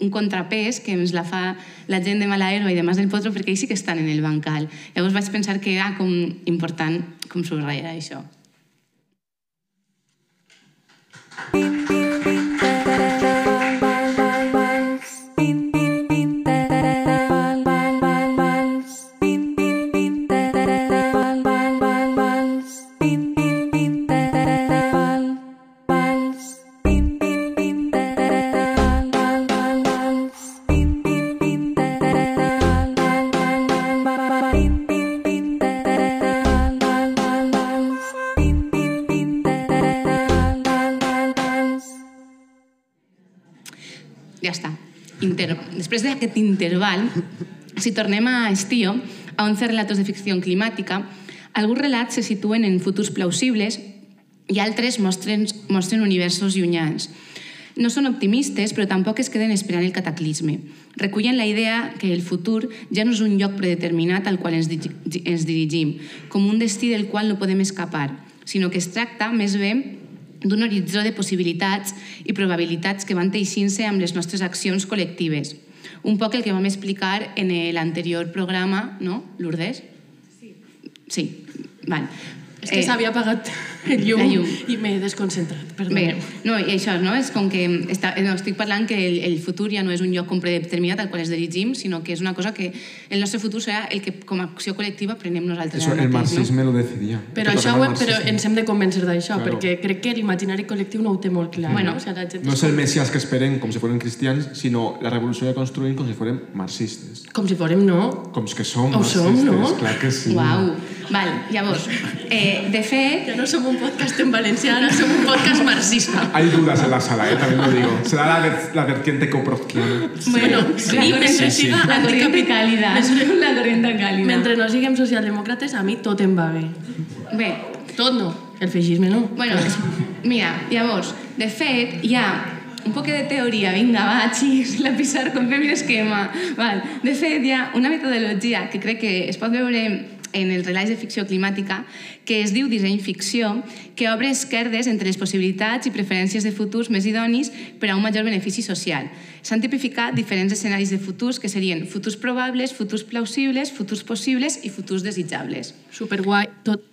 un contrapès que ens la fa la gent de Malaero i de Mas del Potro perquè ells sí que estan en el bancal. Llavors vaig pensar que era com important com subratllar això. Ja D'aquest interval, si tornem a Estío, a 11 relatos de ficció climàtica, alguns relats se situen en futurs plausibles i altres mostren, mostren universos llunyans. No són optimistes, però tampoc es queden esperant el cataclisme. Recullen la idea que el futur ja no és un lloc predeterminat al qual ens, ens dirigim, com un destí del qual no podem escapar, sinó que es tracta, més bé, d'un horitzó de possibilitats i probabilitats que van teixint-se amb les nostres accions col·lectives. Un poc el que vam explicar en l'anterior programa, no, Lourdes? Sí. Sí, val. És que Eh, s'havia apagat el llum, La llum. i m'he desconcentrat, Bé, perdoneu. no, i això, no? És com que està, no, estic parlant que el, el futur ja no és un lloc com predeterminat al qual ens dirigim, sinó que és una cosa que el nostre futur serà el que com a acció col·lectiva prenem nosaltres Eso ara el marxisme lo decidía. Però, això, ho- el però ens hem de convèncer d'això, Claro. perquè crec que l'imaginari col·lectiu no ho té molt clar. Bueno, no? O sigui, la gent No es el Mesías que esperen com si fueren cristians, sinó la revolució que construïm com si fueren marxistes. Com si fórem, no? Com que som Ho marxistes, som, no? clar que sí. Uau. Val, llavors, eh, de fet, Ja no som un podcast en valencià, ara som un podcast marxista. Hay dudas en la sala, ¿eh? también lo digo. Será la, ver- la vertiente coprotkiana. Bueno, la sí, corriente- mentre siga la corriente mentre- la corriente càlida. Mentre no siguem socialdemòcrates, a mi tot em va bé. bé, Tot no, el feixisme no. Bueno, mira, llavors, de fet, hi ha un poc de teoria, vinga, va, xis, la pissar, com fem l'esquema. Val. De fet, hi ha una metodologia que crec que es pot veure en els relats de ficció climàtica que es diu disseny ficció, que obre esquerdes entre les possibilitats i preferències de futurs més idonis per a un major benefici social. S'han tipificat diferents escenaris de futurs que serien futurs probables, futurs plausibles, futurs possibles i futurs desitjables. Superguai, tot,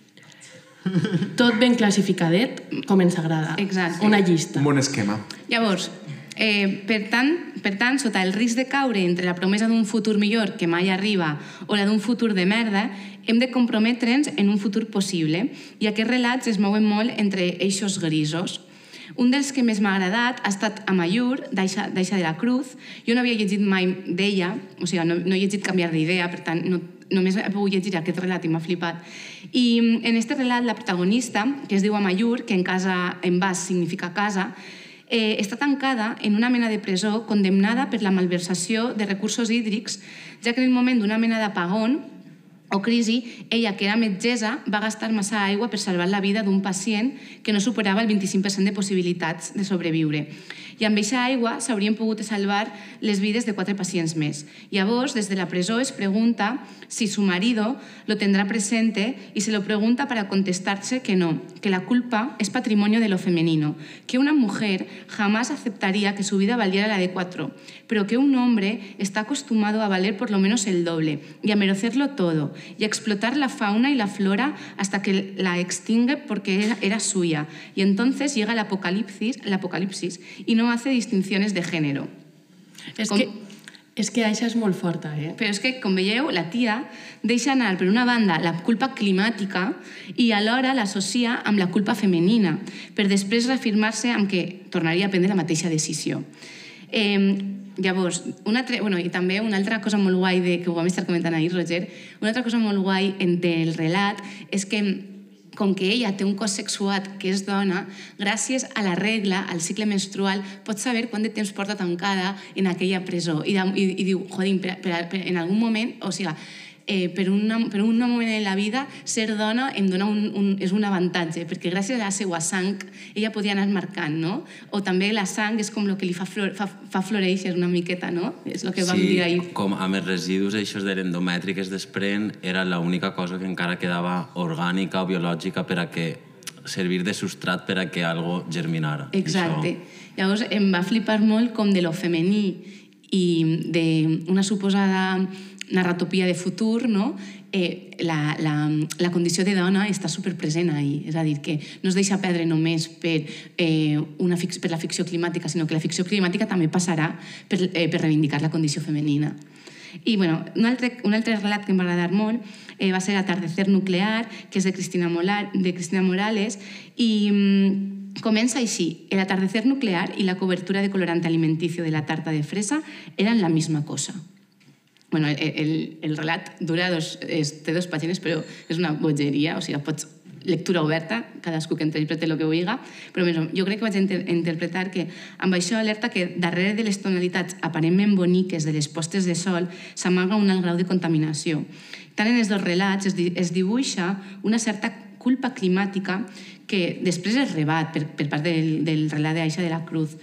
tot ben classificadet, com ens agrada. Exacte. Una llista. Un bon esquema. Llavors, eh, per, tant, per tant, sota el risc de caure entre la promesa d'un futur millor que mai arriba o la d'un futur de merda, hem de comprometre'ns en un futur possible i aquests relats es mouen molt entre eixos grisos. Un dels que més m'ha agradat ha estat Amayur, d'Aixa d'Aixa de la Cruz. Jo no havia llegit mai d'ella, o sigui, no, no he llegit canviar d'idea, per tant, no, només he pogut llegir aquest relat i m'ha flipat. I en este relat, la protagonista, que es diu Amayur, que en, casa, en bas significa casa, eh, està tancada en una mena de presó condemnada per la malversació de recursos hídrics, ja que en el moment d'una mena d'apagón o crisi, ella, que era metgessa, va gastar massa aigua per salvar la vida d'un pacient que no superava el 25% de possibilitats de sobreviure. I amb aquesta aigua s'haurien pogut salvar les vides de quatre pacients més. Llavors, des de la presó es pregunta si su marido lo tendrá presente y se lo pregunta para contestarse que no, que la culpa es patrimonio de lo femenino, que una mujer jamás aceptaría que su vida valiera la de cuatro, pero que un hombre está acostumbrado a valer por lo menos el doble y a merecerlo todo y a explotar la fauna y la flora hasta que la extingue porque era, era suya. Y entonces llega el apocalipsis, el apocalipsis y no hace distinciones de género. És Com- que, és que això és molt forta, eh? Però és que, com veieu, la tia deixa anar, per una banda, la culpa climàtica i alhora l'associa amb la culpa femenina, per després reafirmar-se amb que tornaria a prendre la mateixa decisió. Eh, llavors, una altra, bueno, i també una altra cosa molt guai de, que ho vam estar comentant ahir, Roger, una altra cosa molt guai del relat és que com que ella té un cos sexuat que és dona, gràcies a la regla, al cicle menstrual, pot saber quant de temps porta tancada en aquella presó. I, i, i diu, joder, per, per, per, en algun moment, o sigui, eh, per, una, per un moment en la vida, ser dona em dona un, un, és un avantatge, perquè gràcies a la seva sang ella podia anar marcant, no? O també la sang és com el que li fa, flor, fa, fa floreixer una miqueta, no? És el que vam dir ahir. com amb els residus eixos de l'endomètri que es desprèn era l'única cosa que encara quedava orgànica o biològica per a que servir de substrat per a que algo germinara. Exacte. Llavors em va flipar molt com de lo femení i d'una suposada narratopia de futur, no? eh, la, la, la condició de dona està superpresent ahí. És a dir, que no es deixa perdre només per, eh, una fix, per la ficció climàtica, sinó que la ficció climàtica també passarà per, eh, per reivindicar la condició femenina. I bueno, un, altre, un altre relat que em va agradar molt eh, va ser Atardecer nuclear, que és de Cristina, Molar, de Cristina Morales, i mm, comença així. El atardecer nuclear y la cobertura de colorante alimenticio de la tarta de fresa eran la misma cosa. Bueno, el, el, el relat dura dos, és, té dos pàgines, però és una bogeria, o sigui, pots lectura oberta, cadascú que interprete el que vulgui, però més, jo crec que vaig inter interpretar que amb això alerta que darrere de les tonalitats aparentment boniques de les postes de sol s'amaga un alt grau de contaminació. Tant en els dos relats es, di es dibuixa una certa culpa climàtica que després es rebat per, per part del, del relat d'Aixa de la Cruz.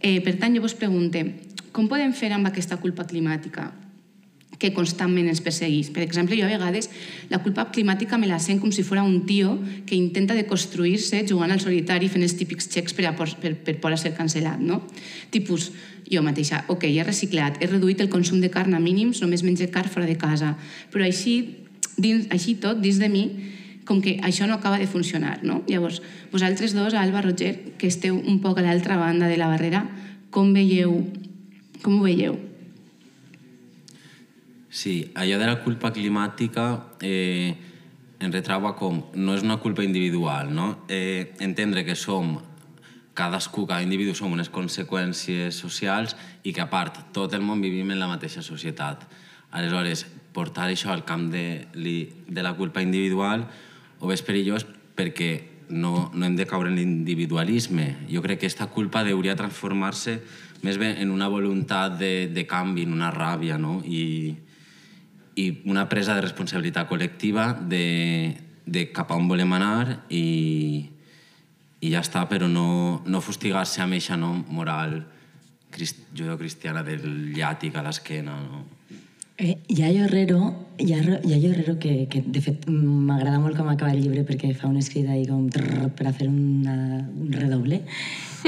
Eh, per tant, jo vos pregunte, com podem fer amb aquesta culpa climàtica? Que constantment ens perseguís. Per exemple, jo a vegades la culpa climàtica me la sent com si fos un tio que intenta de construir-se jugant al solitari fent els típics xecs per, a por, per, per por a ser cancel·lat, no? Tipus, jo mateixa, ok, he reciclat, he reduït el consum de carn a mínims, només menge carn fora de casa, però així, dins, així tot, dins de mi, com que això no acaba de funcionar, no? Llavors, vosaltres dos, Alba, Roger, que esteu un poc a l'altra banda de la barrera, com veieu, com ho veieu? Sí, allò de la culpa climàtica eh, en retrau a com no és una culpa individual, no? Eh, entendre que som cadascú, cada individu som unes conseqüències socials i que a part tot el món vivim en la mateixa societat. Aleshores, portar això al camp de, de la culpa individual o és perillós perquè no, no hem de caure en l'individualisme. Jo crec que aquesta culpa hauria transformar-se més bé en una voluntat de, de canvi, en una ràbia, no? I, i una presa de responsabilitat col·lectiva de, de cap a on volem anar i, i ja està, però no, no fustigar-se amb eixa no, moral crist, judeocristiana del llàtic a l'esquena. No? Eh, Yayo Herrero, Yayo, Herrero que, que de fet m'agrada molt com acaba el llibre perquè fa un escrit ahí com trrr, per a fer una, un redoble,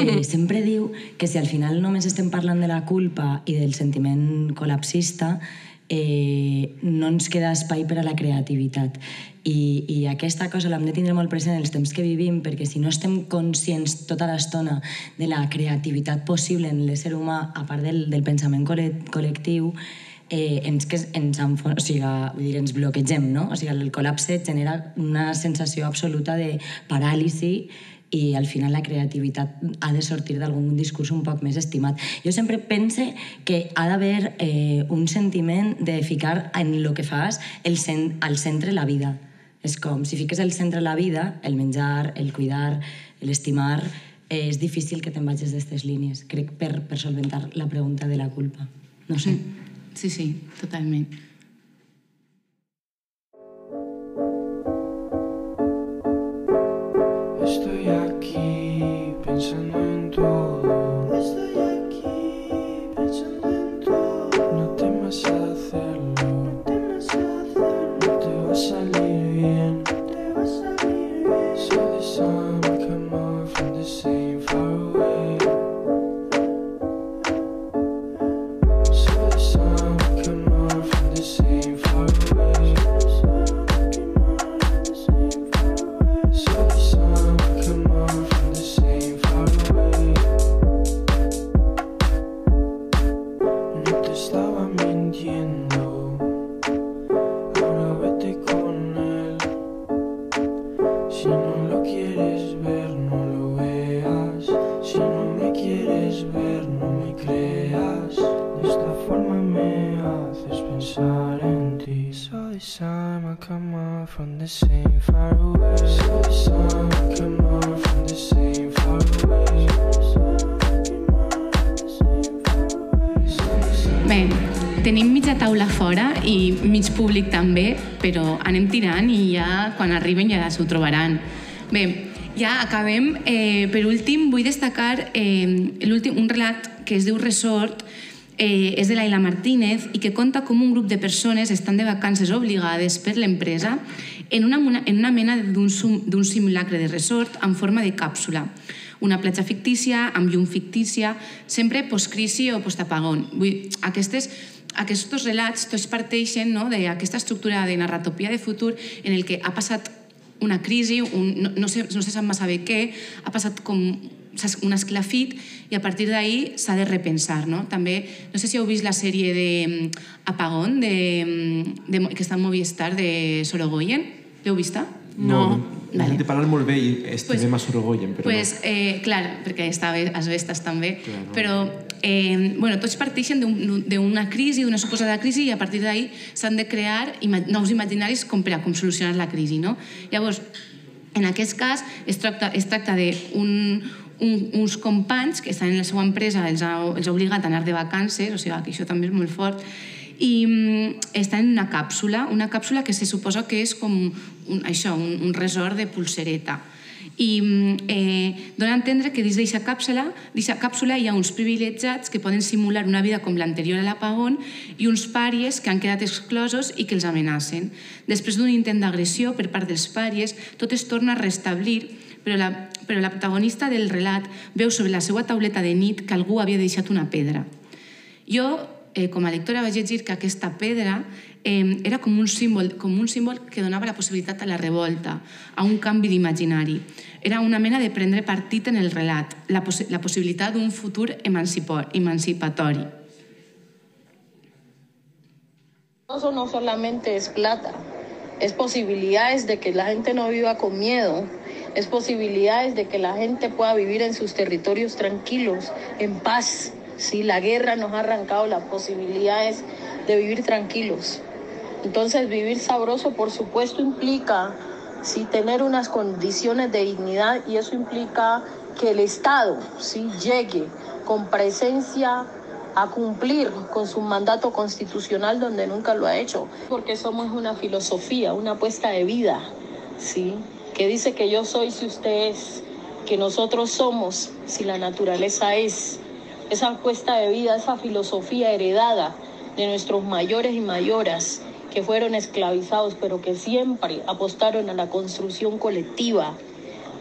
eh, <laughs> sempre diu que si al final només estem parlant de la culpa i del sentiment col·lapsista, eh, no ens queda espai per a la creativitat. I, I aquesta cosa l'hem de tindre molt present en els temps que vivim, perquè si no estem conscients tota l'estona de la creativitat possible en l'ésser humà, a part del, del pensament col·le- col·lectiu, eh, ens, que ens, enfo- o sigui, vull dir, ens bloquegem, no? O sigui, el col·lapse genera una sensació absoluta de paràlisi i al final la creativitat ha de sortir d'algun discurs un poc més estimat. Jo sempre pense que ha d'haver eh, un sentiment de ficar en el que fas el cent, al centre la vida. És com, si fiques al centre la vida, el menjar, el cuidar, l'estimar, eh, és difícil que te'n vagis d'aquestes línies, crec, per, per solventar la pregunta de la culpa. No sé. Sí, sí, totalment. Ja s'ho trobaran. Bé, ja acabem. Eh, per últim, vull destacar eh, l'últim un relat que es diu Resort, eh, és de l'Aila Martínez i que conta com un grup de persones estan de vacances obligades per l'empresa en una, en una mena d'un simulacre de resort en forma de càpsula. Una platja fictícia, amb llum fictícia, sempre postcrisi o postapagón. Vull, aquestes, aquests relats tots parteixen no, d'aquesta estructura de narratopia de futur en el que ha passat una crisi, un, no, no, sé, no se sap massa bé què, ha passat com un esclafit i a partir d'ahir s'ha de repensar. No? També, no sé si heu vist la sèrie de mm, de, mm, de, que està en Movistar, de Sorogoyen. L'heu vista? No, Vale. de parlar molt bé i estimem Pues- a Sorogoyen, però pues, eh, clar, perquè està bé, as vestes també, Claro. però eh, bueno, tots parteixen d'un- d'una crisi, d'una suposada crisi, i a partir d'ahir s'han de crear ima nous imaginaris com per a com solucionar la crisi. No? Llavors, en aquest cas, es tracta, es tracta d'un un, uns companys que estan en la seva empresa, els ha, els ha obligat a anar de vacances, o sigui que això també és molt fort, i mm, estan en una càpsula, una càpsula que se suposa que és com un, això, un, un resort de pulsereta. I mm, eh, dona a entendre que dins d'aquesta càpsula, càpsula hi ha uns privilegiats que poden simular una vida com l'anterior a l'apagón i uns pàries que han quedat exclosos i que els amenacen. Després d'un intent d'agressió per part dels pàries, tot es torna a restablir, però la, però la protagonista del relat veu sobre la seva tauleta de nit que algú havia deixat una pedra. Jo eh, com a lectora, vaig llegir que aquesta pedra eh, era com un, símbol, com un símbol que donava la possibilitat a la revolta, a un canvi d'imaginari. Era una mena de prendre partit en el relat, la, possi la possibilitat d'un futur emancipatori. Eso no solamente es plata, es posibilidades de que la gente no viva con miedo, es posibilidades de que la gente pueda vivir en sus territorios tranquilos, en paz. Si la guerra nos ha arrancado las posibilidades de vivir tranquilos. Entonces vivir sabroso por supuesto implica sí, tener unas condiciones de dignidad y eso implica que el Estado sí, llegue con presencia a cumplir con su mandato constitucional donde nunca lo ha hecho, porque somos una filosofía, una apuesta de vida, ¿sí? que dice que yo soy si usted es, que nosotros somos si la naturaleza es. Esa apuesta de vida, esa filosofía heredada de nuestros mayores y mayoras que fueron esclavizados, pero que siempre apostaron a la construcción colectiva,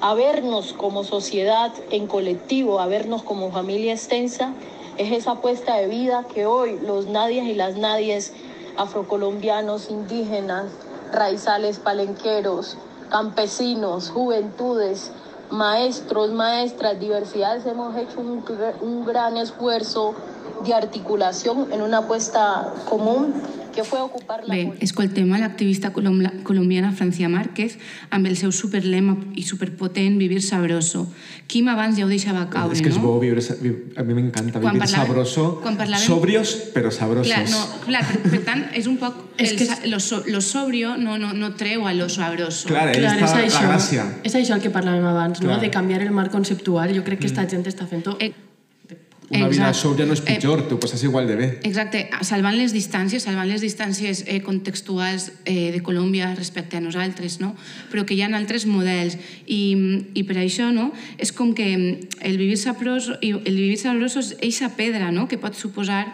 a vernos como sociedad en colectivo, a vernos como familia extensa, es esa apuesta de vida que hoy los nadies y las nadies afrocolombianos, indígenas, raizales, palenqueros, campesinos, juventudes, maestros, maestras, diversidades, hemos hecho un, un gran esfuerzo de articulación en una apuesta común que fue ocupar la Bé, escoltem a l'activista colombiana Francia Márquez amb el seu superlema i superpotent Vivir sabroso. Quim abans ja ho deixava caure, es que es no? bo vivir, sa- vi- a mí me encanta Quan vivir parlaven- sabroso, quan parlaven- sobrios pero sabrosos. Clar, no, clar, per, per tant, és un poc... <laughs> És el, que sa- lo, so, lo sobrio no, no, no treu a lo sabroso. Clar, ahí Clar, està és la això, gràcia. és això el que parlàvem abans, no? Clar. de canviar el marc conceptual. Jo crec que esta gent està fent-ho... Una vida Exacte. sobria no és Eh, pitjor, tu passes igual de bé. Exacte, salvant les distàncies, salvant les distàncies eh, contextuals eh, de Colòmbia respecte a nosaltres, no? però que hi ha altres models i, i per això no? és com que el vivir sabroso, i el vivir sabroso és eixa pedra no? que pot suposar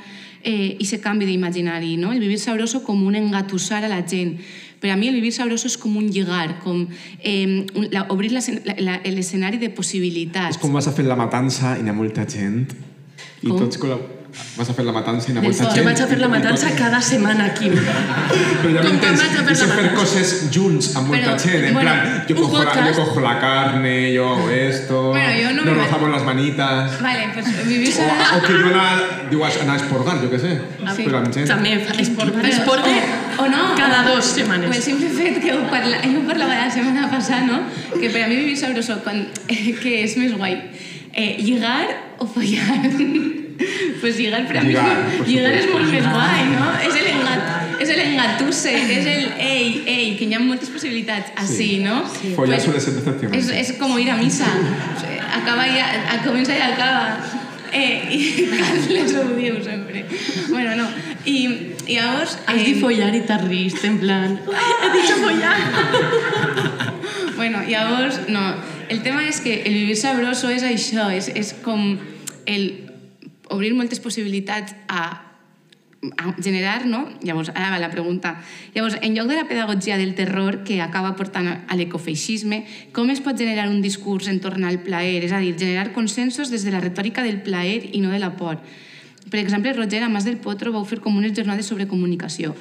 eh, ese canvi d'imaginari, no? el vivir sabroso com un engatussar a la gent. Per a mi el vivir sabroso és com un lligar, com eh, un, la, obrir l'escenari de possibilitats. És com vas a fer la matança i n'hi ha molta gent. I Com? tots col·lab- vas a <laughs> fer la matança i Jo vaig a fer la matança cada setmana aquí. Però ja m'entens, fer i coses junts amb molta Però, gent, en bueno, plan, yo cojo, la, podcast. yo cojo la carne, yo hago esto, Bueno, yo no me nos rozamos las manitas. Vale, pues vivir O, que jo anar, diu, anar a esporgar, jo què sé. Sí. Però amb gent. També esporgar, o, o no, cada dos setmanes. Pues simple fet que ho, parla, <laughs> jo ho parlava la setmana passada, no? Que per a mi vivir sabroso, quan, <laughs> que és més guai, eh, lligar o follar? pues lligar per a Lligar, mi, por lligar és molt més guai, no? És el, engat, és el engatusse, és el ei, ei, que hi ha moltes possibilitats així, no? Follar Pues- suele ser decepcionante. és, és com ir a missa. Acaba i a, comença i acaba. Eh, I Carles <laughs> ho diu sempre. Bueno, no. I, i llavors... Has dit follar i t'has rist, en plan... He dit follar! <laughs> Bueno, llavors, no. El tema és que el vivir sabroso és això, és, és com el obrir moltes possibilitats a, a generar, no? Llavors, ara va la pregunta. Llavors, en lloc de la pedagogia del terror que acaba portant a l'ecofeixisme, com es pot generar un discurs en torn al plaer? És a dir, generar consensos des de la retòrica del plaer i no de la por. Per exemple, Roger, a Mas del Potro, vau fer com unes jornades sobre comunicació.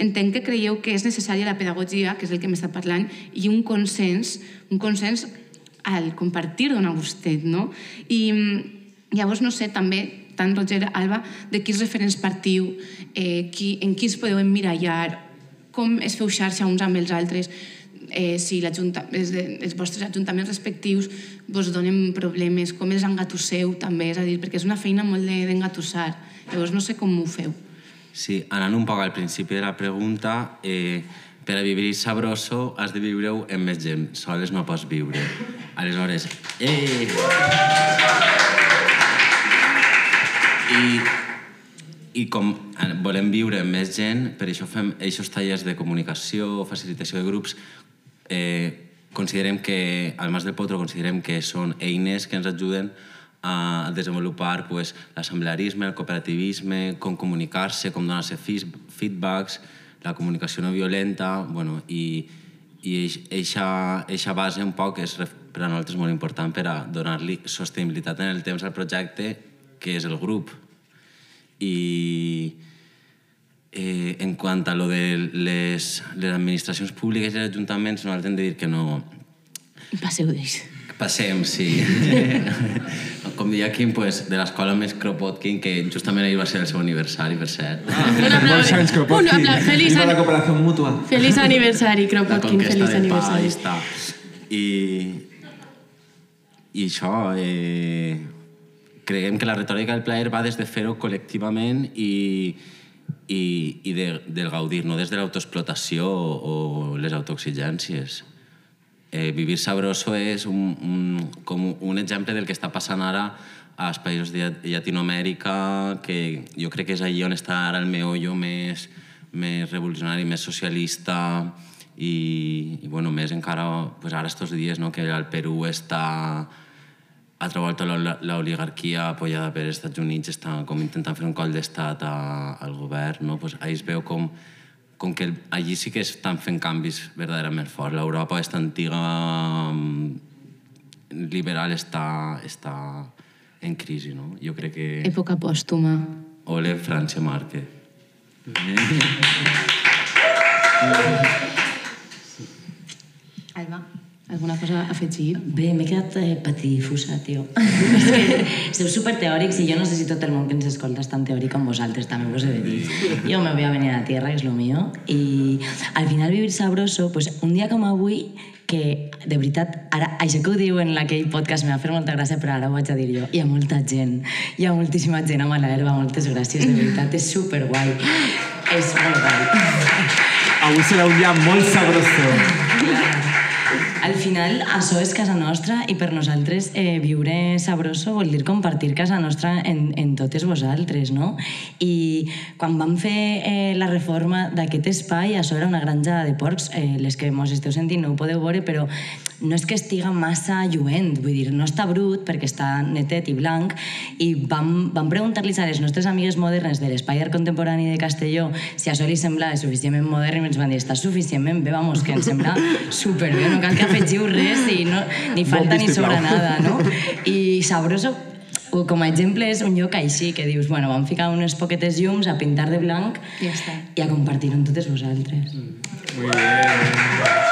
Entenc que creieu que és necessària la pedagogia, que és el que m'està parlant, i un consens, un consens al compartir dona gustet, no? I llavors, no sé, també, tant Roger, Alba, de quins referents partiu, eh, qui, en qui ens podeu emmirallar, com es feu xarxa uns amb els altres, eh, si els, de, els vostres ajuntaments respectius vos donen problemes, com els engatusseu també, és a dir, perquè és una feina molt de- d'engatussar. Llavors no sé com ho feu. Sí, anant un poc al principi de la pregunta, eh, per a vivir sabroso has de viure-ho amb més gent, soles no pots viure. Aleshores, eh! I, i com volem viure amb més gent, per això fem aquests tallers de comunicació, facilitació de grups, eh, considerem que, al Mas del Potro, considerem que són eines que ens ajuden a desenvolupar pues, l'assemblearisme, el cooperativisme, com comunicar-se, com donar-se feedbacks, la comunicació no violenta, bueno, i, i eixa base un poc és per a nosaltres molt important per a donar-li sostenibilitat en el temps al projecte, que és el grup. I eh, en quant a lo de les, les administracions públiques i els ajuntaments, nosaltres hem de dir que no... Passeu d'ells. Passem, sí. <laughs> Com deia Quim, pues, de l'escola més Kropotkin, que justament ahir va ser el seu aniversari, per cert. <laughs> Molts anys, Kropotkin. Un apla- feliç an- la cooperació mútua. Feliç <laughs> aniversari, Kropotkin, feliç pa, aniversari. ahí està. I, i això, eh, creiem que la retòrica del plaer va des de fer-ho col·lectivament i, i, i de, del gaudir, no des de l'autoexplotació o, o les autoexigències. Eh, vivir sabroso és un, un, com un exemple del que està passant ara als països de Llatinoamèrica, que jo crec que és allí on està ara el meollo més, més revolucionari, més socialista i, i bueno, més encara pues ara estos dies no, que al Perú està altra volta la- l'oligarquia apoyada per els Estats Units està com intentant fer un col d'estat al govern, no? pues ahí es veu com, com que allí sí que estan fent canvis verdaderament forts. L'Europa aquesta antiga mm, liberal està, està en crisi, no? Jo crec que... Època pòstuma. Ole Francia Márquez. Alba, alguna cosa a afegir? Bé, m'he quedat eh, patidifusa, tio. <laughs> És que sou super teòrics i jo no sé si tot el món que ens escolta és tan teòric com vosaltres, també vos he de dir. Jo me voy a venir a la tierra, que és lo mío. I al final vivir sabroso, pues, un dia com avui, que de veritat, ara, això que ho diu en aquell podcast me va fer molta gràcia, però ara ho vaig a dir jo. Hi ha molta gent, hi ha moltíssima gent a mala herba, moltes gràcies, de veritat, és super guai. És molt guai. Avui serà un dia molt sabroso. Al final, això és casa nostra i per nosaltres eh, viure sabroso vol dir compartir casa nostra en, en totes vosaltres, no? I quan vam fer eh, la reforma d'aquest espai, això era una granja de porcs, eh, les que mos esteu sentint no ho podeu veure, però no és que estiga massa lluent, vull dir, no està brut perquè està netet i blanc, i vam, vam preguntar-los a les nostres amigues modernes de l'Espai d'Art Contemporani de Castelló si això li semblava suficientment modern i ens van dir, està suficientment bé, vamos, que ens sembla superbé, no cal que afegiu res i no, ni falta ni sobra nada, no? I Sabroso o com a exemple és un lloc així, que dius, bueno, vam ficar unes poquetes llums a pintar de blanc I ja està. i a compartir-ho amb totes vosaltres. Muy bien.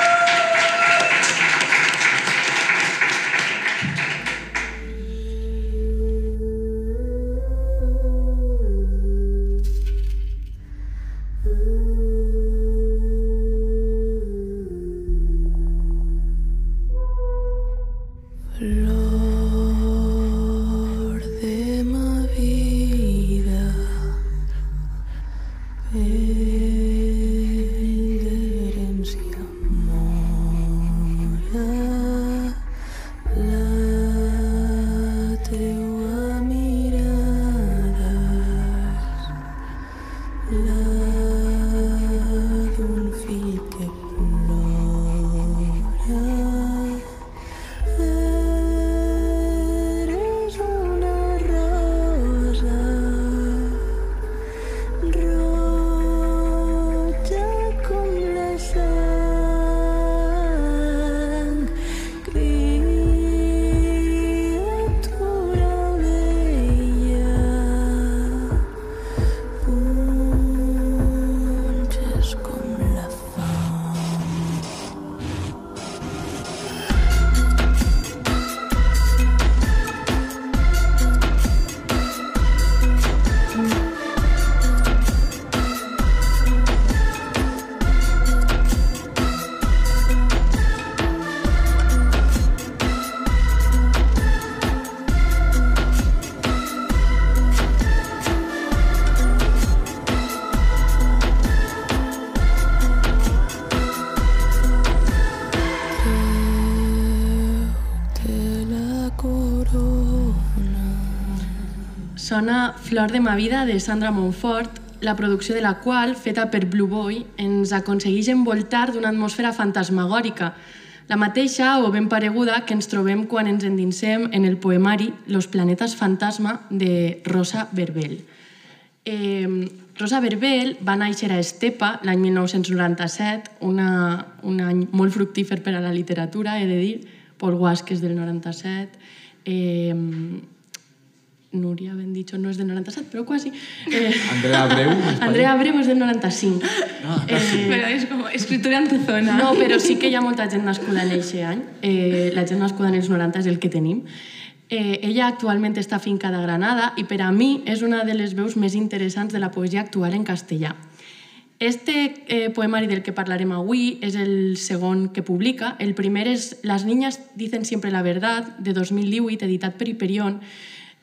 Flor de ma vida de Sandra Montfort, la producció de la qual, feta per Blue Boy, ens aconsegueix envoltar d'una atmosfera fantasmagòrica, la mateixa o ben pareguda que ens trobem quan ens endinsem en el poemari Los planetes fantasma de Rosa Verbel. Eh, Rosa Verbel va néixer a Estepa l'any 1997, una, un any molt fructífer per a la literatura, he de dir, Paul Guasques del 97. Eh, Núria ben dicho no és del 97, però quasi. Eh, <laughs> Andrea Abreu. Andrea Abreu és del 95. Ah, Però és com escritura antezona. No, però sí que hi ha molta gent nascuda en aquest any. Eh, la gent nascuda en els 90 és el que tenim. Eh, ella actualment està fincada a Granada i per a mi és una de les veus més interessants de la poesia actual en castellà. Este eh, poemari del que parlarem avui és el segon que publica. El primer és Las niñas dicen siempre la verdad, de 2018, editat per Hiperion.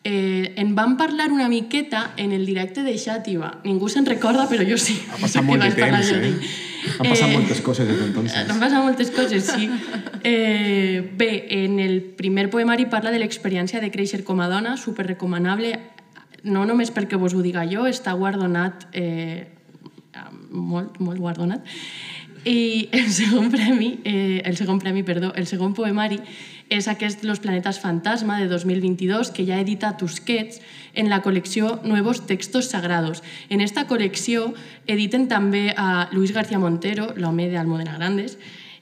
Eh, en van parlar una miqueta en el directe de Xàtiva. Ningú se'n recorda, però jo sí. Ha passat molt de <laughs> temps, eh? Han passat Eh, moltes coses des d'entonces. han passat moltes coses, sí. Eh, bé, en el primer poemari parla de l'experiència de créixer com a dona, superrecomanable, no només perquè vos ho diga jo, està guardonat, eh, molt, molt guardonat. I el segon premi, eh, el segon premi, perdó, el segon poemari és aquest Los planetas fantasma de 2022 que ja edita Tusquets en la col·lecció Nuevos textos sagrados. En esta col·lecció editen també a Luis García Montero, l'home d'Almodena Grandes,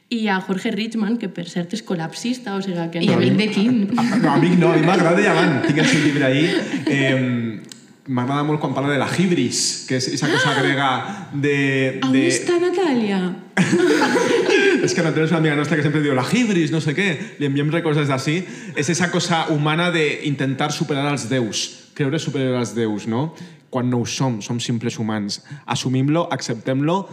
i a Jorge Richman, que per cert és col·lapsista, o sigui que... I amic de Quim. Ah, No, amic no, a mi m'agrada Diamant. Tinc el seu llibre ahí. <laughs> Eh, M'agrada molt quan parla de la hibris, que és aquesta cosa grega de... On de... està Natàlia? <laughs> És que Natalia és una amiga nostra que sempre diu la hibris, no sé què, li enviem records d'ací. És esa cosa humana d'intentar superar els déus, creure superior als déus, no? Quan no ho som, som simples humans. Assumim-lo, acceptem-lo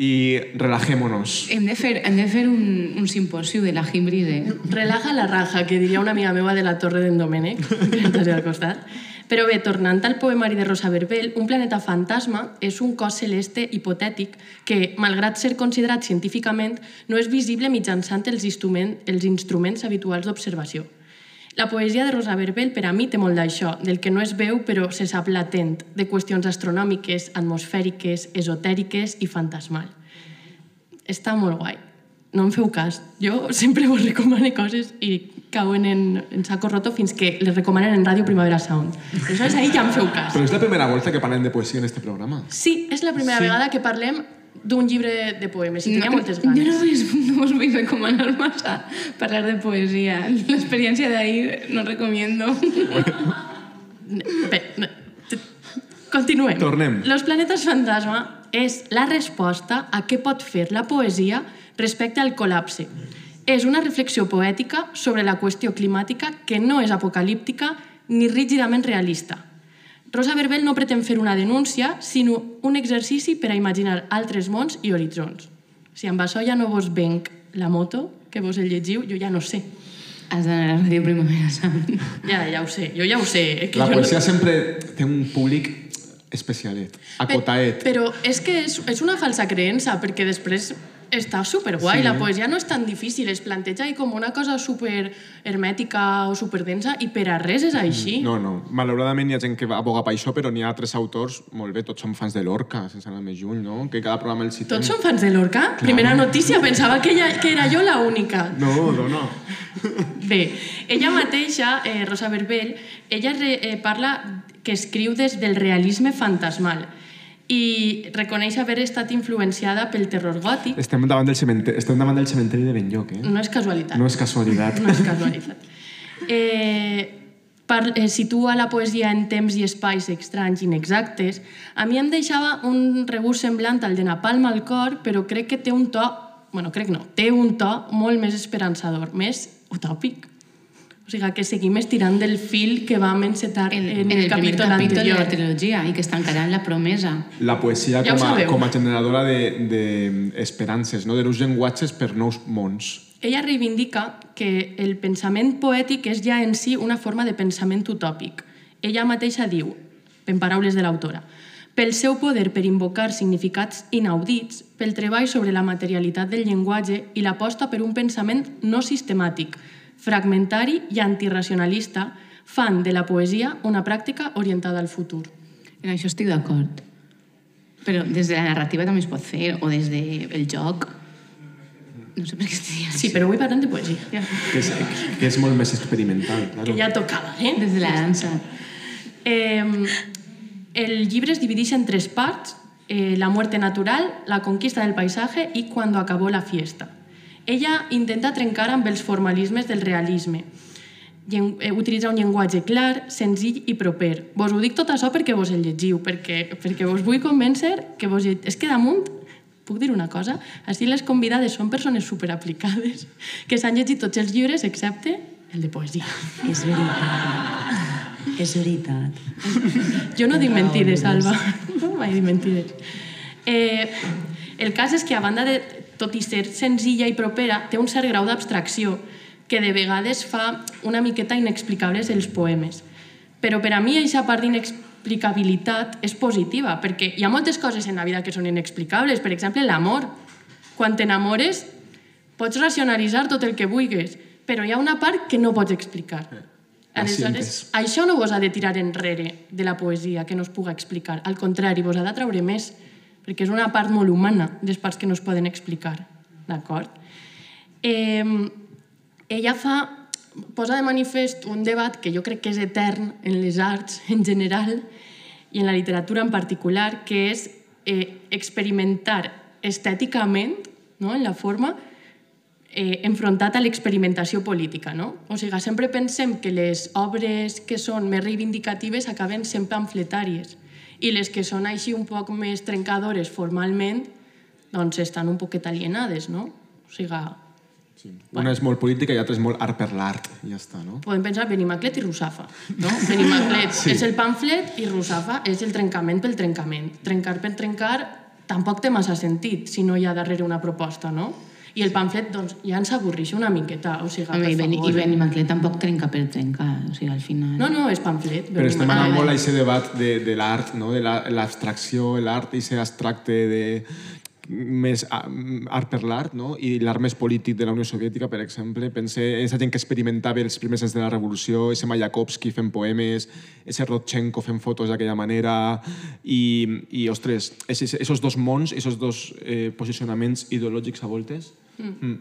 i relajémonos. Hem de fer, hem de fer un, un simposiu de la eh? Relaja la raja, que diria una amiga meva de la Torre d'en Domènec, <laughs> que al costat. Però bé, tornant al poemari de Rosa Verbel, un planeta fantasma és un cos celeste hipotètic que, malgrat ser considerat científicament, no és visible mitjançant els, instrument, els instruments habituals d'observació. La poesia de Rosa Verbel per a mi té molt d'això, del que no es veu però se sap latent, de qüestions astronòmiques, atmosfèriques, esotèriques i fantasmal. Està molt guai. No em feu cas. Jo <laughs> sempre vos recomano coses i cauen en, en saco roto fins que les recomanen en Ràdio Primavera Sound. Aleshores, ahí ja em feu cas. Però és la primera volta que parlem de poesia en este programa. Sí, és la primera Sí. vegada que parlem d'un llibre de poemes i tenia No, moltes Jo ganes. no, us, <laughs> no us vull recomanar massa parlar de poesia. L'experiència d'ahir no recomiendo. Bé, no, t- continuem. Tornem. Los planetes fantasma és la resposta a què pot fer la poesia respecte al col·lapse. És una reflexió poètica sobre la qüestió climàtica que no és apocalíptica ni rígidament realista. Rosa Verbel no pretén fer una denúncia, sinó un exercici per a imaginar altres mons i horitzons. Si amb això ja no vos venc la moto, que vos el llegiu, jo ja no sé. Has d'anar a la Ràdio Primavera Sound. Ja, ja ho sé, jo ja ho sé. eh, Que La poesia no... sempre té un públic especialet, acotaet. Però és que és, és una falsa creença, perquè després està superguai. Sí. La poesia no és tan difícil, es planteja ahí com una cosa super hermètica o superdensa i per a res és així. No, no. Malauradament hi ha gent que aboga per això, però n'hi ha altres autors, molt bé, tots són fans de Lorca, sense anar més lluny, no? Que cada programa el citem. Tots són fans de Lorca? Primera notícia, pensava que, ella, que era jo la única. No, dona. Bé, ella mateixa, eh, Rosa Verbel, ella re, eh, parla que escriu des del realisme fantasmal i reconeix haver estat influenciada pel terror gòtic. Estem davant del cementeri, estem davant del cementeri de Benlloc, eh? No és casualitat. No és casualitat. <laughs> No és casualitat. Eh, par, eh, situa la poesia en temps i espais estranys i inexactes. A mi em deixava un regust semblant al de Napalm al cor, però crec que té un to... bueno, crec no, té un to molt més esperançador, més utòpic. O sigui, que seguim estirant del fil que vam encetar en, en, En el primer capítol capítol de anterior. la trilogia i que es tancarà en la promesa. La poesia Ja com, a, com a generadora d'esperances, de, no? de nous llenguatges per nous mons. Ella reivindica que el pensament poètic és ja en si una forma de pensament utòpic. Ella mateixa diu, en paraules de l'autora, pel seu poder per invocar significats inaudits, pel treball sobre la materialitat del llenguatge i l'aposta per un pensament no sistemàtic, fragmentari i antirracionalista, fan de la poesia una pràctica orientada al futur. En això estic d'acord. Però des de la narrativa també es pot fer, o des del de joc. No sé per què estic dient Sí, però avui parlem de poesia. Ja. Que és, que és molt més experimental, claro. Que ja tocava, eh? Des de la dansa. Eh, el llibre es divideix en tres parts, eh, la muerte natural, la conquista del paisaje i cuando acabó la fiesta. Ella intenta trencar amb els formalismes del realisme. llen eh, utilitzar un llenguatge clar, senzill i proper. Vos ho dic tot això perquè vos el llegiu, perquè, perquè vos vull convèncer que vos... lle- És que damunt, puc dir una cosa? Així les convidades són persones superaplicades <laughs> que s'han llegit tots els llibres excepte el de poesia. <laughs> És veritat. És veritat. Jo no dic mentides. Alba. <laughs> No mai dic mentides. Eh, el cas és que, a banda de, tot i ser senzilla i propera, té un cert grau d'abstracció que de vegades fa una miqueta inexplicables els poemes. Però per a mi aquesta part d'inexplicabilitat és positiva, perquè hi ha moltes coses en la vida que són inexplicables. Per exemple, l'amor. Quan t'enamores, pots racionalitzar tot el que vulguis, però hi ha una part que no pots explicar. La Aleshores, això no vos ha de tirar enrere de la poesia, que no es puga explicar. Al contrari, vos ha de treure més, perquè és una part molt humana, les parts que no es poden explicar. D'acord? Eh, ella fa, posa de manifest un debat que jo crec que és etern en les arts <laughs> en general i en la literatura en particular, que és eh, experimentar estèticament, no, en la forma, eh, enfrontat a l'experimentació política. No? O sigui, sempre pensem que les obres que són més reivindicatives acaben sent pamfletàries i les que són així un poc més trencadores formalment doncs estan un poquet alienades, no? O sigui, Una és molt política i l'altra és molt art per l'art. I ja està, no? podem pensar Benimaclet i Russafa. No? <laughs> Benimaclet Sí. sí. és el pamflet i Russafa és el trencament pel trencament. Trencar per trencar tampoc té massa sentit si no hi ha darrere una proposta, no? I el pamflet, doncs, ja ens avorreix una miqueta. O sigui, Home, per i, ben, favor. I Benimaclet tampoc trenca per trencar, o sigui, al final... No, no, és pamflet. Però estem anant molt a aquest debat de, de l'art, no? de la- l'abstracció, l'art, i abstracte de més art per l'art, no? i l'art més polític de la Unió Soviètica, per exemple. Pense en aquesta gent que experimentava els primers anys de la revolució, ese Mayakovsky fent poemes, ese Rodchenko fent fotos d'aquella manera, i, i ostres, esos, esos dos mons, esos dos eh, posicionaments ideològics a voltes, Mm.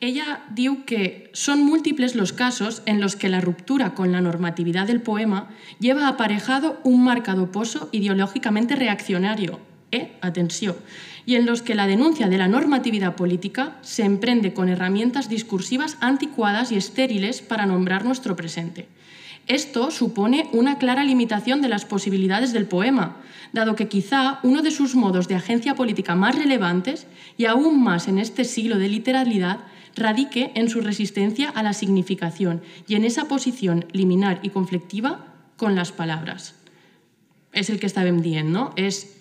Ella diu que son múltiples los casos en los que la ruptura con la normatividad del poema lleva aparejado un marcado pozo ideológicamente reaccionario, ¿eh? atención, y en los que la denuncia de la normatividad política se emprende con herramientas discursivas anticuadas y estériles para nombrar nuestro presente. Esto supone una clara limitación de las posibilidades del poema, dado que quizá uno de sus modos de agencia política más relevantes, y aún más en este siglo de literalidad, radique en su resistencia a la significación y en esa posición liminar y conflictiva con las palabras. És el que estàvem dient, no? És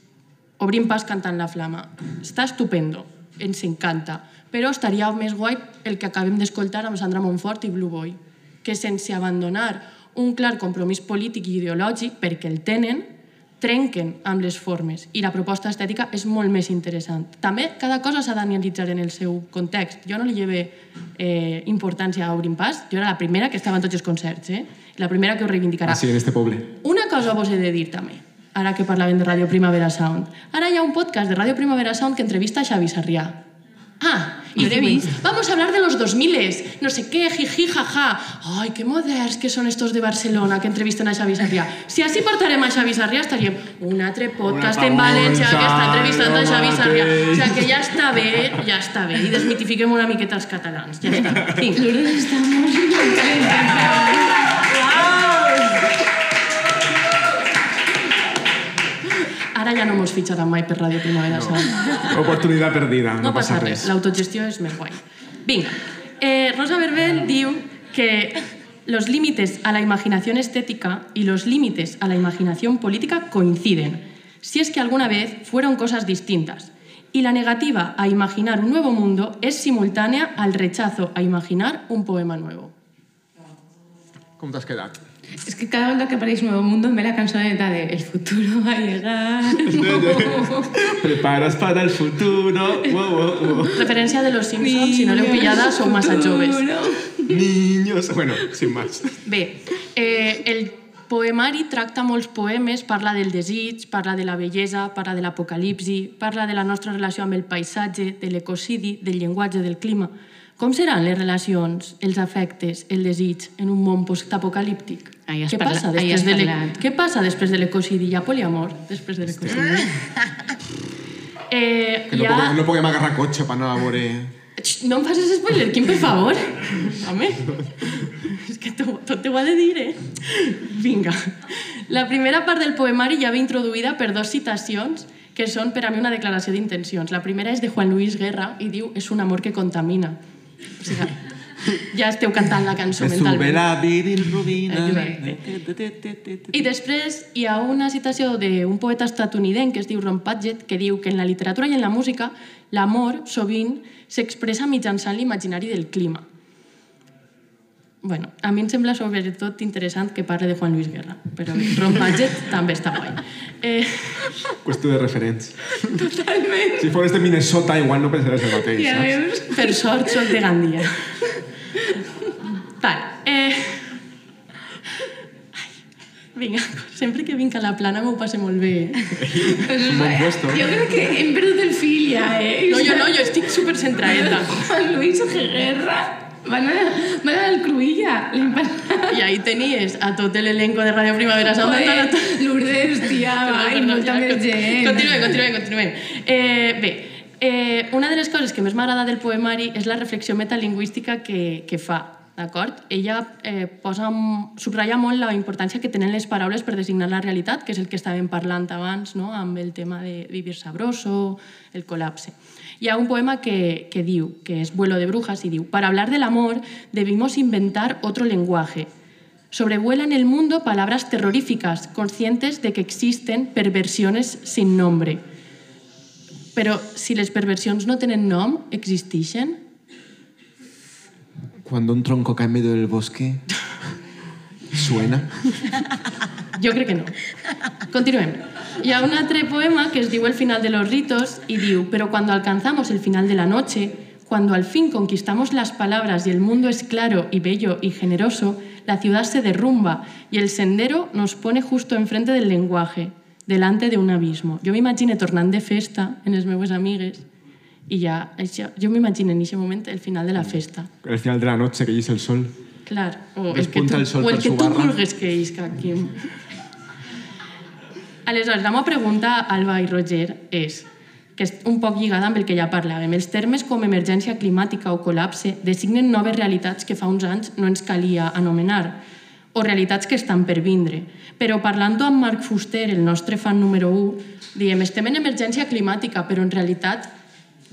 obrim pas cantant la flama. Està estupendo, ens encanta, però estaria més guai el que acabem d'escoltar amb Sandra Montfort i Blue Boy, que sense abandonar un clar compromís polític i ideològic, perquè el tenen, trenquen amb les formes i la proposta estètica és molt més interessant. També cada cosa s'ha d'analitzar en el seu context. Jo no li lleve eh, importància a Obrim Pas, jo era la primera que estava en tots els concerts, eh? la primera que ho reivindicarà. així en este poble. Una cosa vos he de dir també, ara que parlàvem de Ràdio Primavera Sound. Ara hi ha un podcast de Ràdio Primavera Sound que entrevista a Xavi Sarrià. Ah, y vist. vamos a hablar de los 2000, no sé qué, jiji, jaja. Ay, qué moderns que són estos de Barcelona que entrevisten a Xavi Sarrià. Si així portarem a Xavi Sarrià, estaríem un altre podcast en València que està entrevistant a Xavi Sarrià. O sigui que ja està bé, ja està bé. I desmitifiquem una miqueta els catalans. Ja està. Vinga. Lourdes estamos Ara ja no mos fitxaran mai per Ràdio Primavera Sound. <laughs> Oportunitat perdida, no, No passa res, l'autogestió és més guai. Vinga, eh, Rosa Verbel diu que los límites a la imaginación estética y los límites a la imaginación política coinciden, si es que alguna vez fueron cosas distintas. Y la negativa a imaginar un nuevo mundo es simultánea al rechazo a imaginar un poema nuevo. Com t'has quedat? Es que cada vez que apareix Nuevo Mundo me la cançoneta de El futuro va a llegar. <laughs> Preparas para el futuro. Wow, wow, wow. Referència de los Simpsons, si no l'heu pillada, sou massa joves. Niños. Bueno, sin más. Bé, eh, el poemari tracta molts poemes, parla del desig, parla de la bellesa, parla de l'apocalipsi, parla de la nostra relació amb el paisatge, de l'ecocidi, del llenguatge, del clima. Com seran les relacions, els afectes, el desig en un món postapocalíptic? Ahí has Què parla- passa, has de l'e- parlat. Què passa després de l'ecocidi? Hi ha poliamor després de l'ecocidi? <laughs> Eh, Que no, ha... no puguem agarrar cotxe per anar a veure... No em facis spoiler, Quim, per favor. Home. és que tot, tot t'ho ha de dir, eh? Vinga. La primera part del poemari ja ve introduïda per dos citacions que són per a mi una declaració d'intencions. La primera és de Juan Luis Guerra i diu és un amor que contamina. O sigui, ja esteu cantant la cançó Me sube mentalment. la bilirrubina. I després hi ha una citació d'un poeta estatunidenc que es diu Ron Padgett que diu que en la literatura i en la música l'amor sovint s'expressa mitjançant l'imaginari del clima. Bueno, a mi em sembla sobretot interessant que parle de Juan Luis Guerra, però Ron Padgett <laughs> també està guai. Eh, Qüestió de referents. Totalment. Si fos de Minnesota, igual no pensaries el mateix, Ja saps? veus? Per sort soc de Gandia. <laughs> Val. Eh... Ai, Vinga, sempre que vinc a la plana m'ho passe molt bé. Eh? Bon puesto. Jo crec que hem perdut el fil ja, eh? No, jo no, jo estic super centradeta. Juan Luis Guerra van a, van al Cruïlla. I ahí tenies a tot l'elenco de Radio Primavera Sound. Joder, Lourdes, tia, ai, molta més gent. Continuem, continuem, continuem. Eh, bé, eh, una de les coses que més m'agrada del poemari és la reflexió metalingüística que, que fa. D'acord? Ella eh, posa, subratlla molt la importància que tenen les paraules per designar la realitat, que és el que estàvem parlant abans, no? amb el tema de vivir sabroso, el col·lapse. Hi ha un poema que, que diu, que és Vuelo de brujas, y diu, para hablar del amor debimos inventar otro lenguaje. Sobrevuelan el mundo palabras terroríficas, conscientes de que existen perversiones sin nombre. Però si les perversions no tenen nom, existeixen? Cuando un tronco cae en medio del bosque, suena. Jo crec que no. Continuem. Hi ha un altre poema que es diu El final de los ritos y diu Pero cuando alcanzamos el final de la noche, cuando al fin conquistamos las palabras y el mundo es claro y bello y generoso, la ciudad se derrumba y el sendero nos pone justo enfrente del lenguaje, delante de un abismo. Jo m'imagine tornant de festa en les meues amigues i ja, això, jo m'imagino en aquest moment el final de la festa. El final de la noche que dice el sol. Clar, o el que tu, el sol o el que tu vulguis que isca aquí. Aleshores, la meva pregunta, Alba i Roger, és que és un poc lligada amb el que ja parlàvem. Els termes com emergència climàtica o col·lapse designen noves realitats que fa uns anys no ens calia anomenar, o realitats que estan per vindre. Però parlant amb Marc Fuster, el nostre fan número 1, diem, estem en emergència climàtica, però en realitat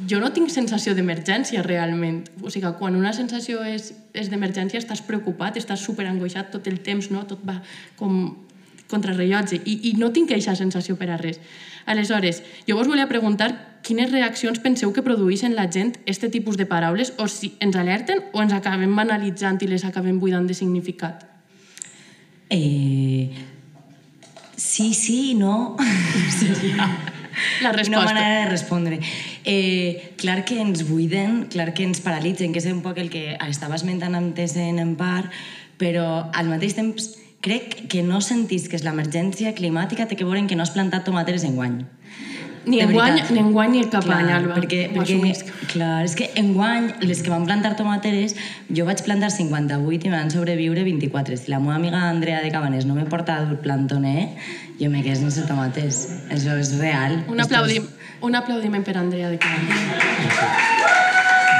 jo no tinc sensació d'emergència realment. O sigui, quan una sensació és, és d'emergència estàs preocupat, estàs superangoixat tot el temps, no? tot va com contrarrellotge i, i no tinc aquesta sensació per a res. Aleshores, jo vos volia preguntar quines reaccions penseu que produeixen la gent este tipus de paraules o si ens alerten o ens acabem banalitzant i les acabem buidant de significat. Eh, sí, sí, no. <laughs> La Una resposta. manera de respondre. Eh, clar que ens buiden, clar que ens paralitzen, que és un poc el que estava esmentant antes en, en part, però al mateix temps crec que no sentís que és l'emergència climàtica té que veure en que no has plantat tomateres en guany. Ni enguany, ni enguany ni cap any, Alba. Perquè, perquè assumisc. clar, és que enguany, les que van plantar tomateres, jo vaig plantar 58 i me van sobreviure 24. Si la meva amiga Andrea de Cabanes no me porta dur plantoner, jo me quedo sense tomates. Això és real. Un, Esto aplaudi és- un aplaudiment per Andrea de Cabanes.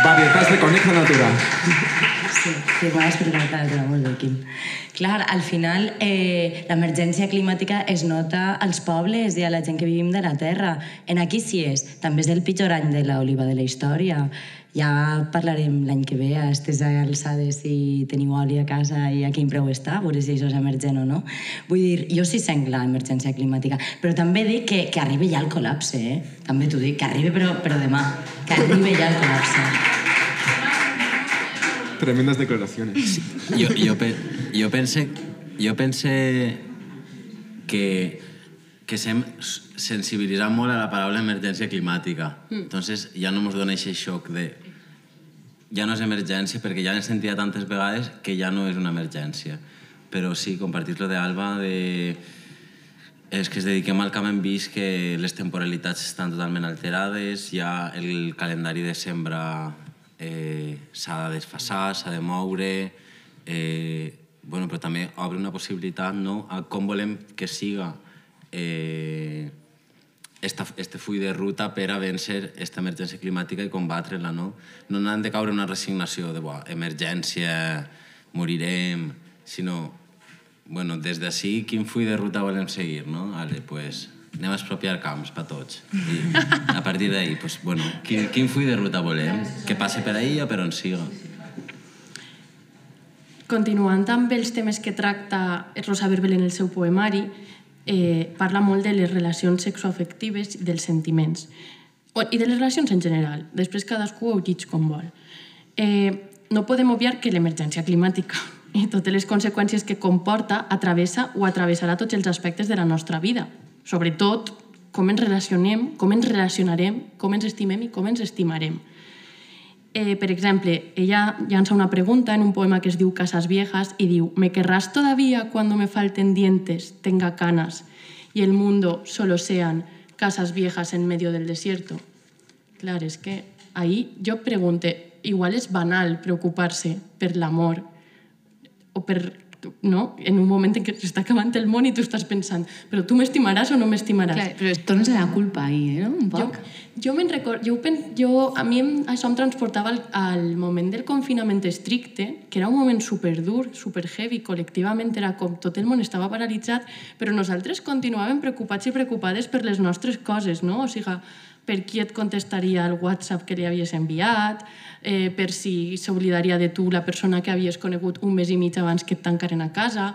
Varietats de conejo natural. Sí, firmades per una altra, molt bé, Quim. Clar, al final eh, l'emergència climàtica es nota als pobles i a la gent que vivim de la terra. En aquí sí és. També és el pitjor any de l'oliva de la història. Ja parlarem l'any que ve a aquestes alçades si teniu oli a casa i a quin preu està, a veure si això és emergent o no. Vull dir, jo sí sent l'emergència climàtica, però també dic que, que arribi ja el col·lapse, eh? També t'ho dic, que arribi però, però demà, que arribi ja el col·lapse. Tremendas declaraciones. <laughs> Jo, jo, pe, jo pense, jo pense que, que sem sensibilitzar molt a la paraula emergència climàtica. Mm. Entonces ja no ens dona aquest xoc de... Ja no és emergència, perquè ja l'he sentit tantes vegades que ja no és una emergència. Però sí, compartir lo d'Alba, de... És que es dediquem al camp hem vist que les temporalitats estan totalment alterades, ja el calendari de sembra eh, s'ha de desfasar, s'ha de moure, eh, bueno, però també obre una possibilitat no, a com volem que siga eh, esta, este full de ruta per a vèncer esta emergència climàtica i combatre-la. No, no han de caure una resignació de "Buah, emergència, morirem, sinó, bueno, des d'ací, quin full de ruta volem seguir, no? Vale, pues, anem a expropiar camps per tots. I a partir d'ahí, pues, bueno, quin, quin full de ruta volem? Que passe per ahí o per on siga? Continuant amb els temes que tracta Rosa Verbel en el seu poemari, eh, parla molt de les relacions sexoafectives i dels sentiments. I de les relacions en general. Després cadascú ho llig com vol. Eh, no podem obviar que l'emergència climàtica i totes les conseqüències que comporta atravessa o atravessarà tots els aspectes de la nostra vida. Sobretot, com ens relacionem, com ens relacionarem, com ens estimem i com ens estimarem. Eh, per exemple, ella llança una pregunta en un poema que es diu Casas Viejas y diu ¿Me querrás todavía cuando me falten dientes, tenga canas y el mundo solo sean casas viejas en medio del desierto? Clar, és que ahí jo pregunte, igual és banal preocupar-se per l'amor o per no? en un moment en què s'està acabant el món i tu estàs pensant però tu m'estimaràs o no m'estimaràs? Clar, però et tornes a la culpa ahí, eh, no? Un poc. Jo, jo me'n record, jo, pen, jo, a mi em, això em transportava al, al moment del confinament estricte, que era un moment superdur, super heavy, col·lectivament era com tot el món estava paralitzat, però nosaltres continuàvem preocupats i preocupades per les nostres coses, no? O sigui, per qui et contestaria el WhatsApp que li havies enviat, eh, per si s'oblidaria de tu la persona que havies conegut un mes i mig abans que et tancaren a casa.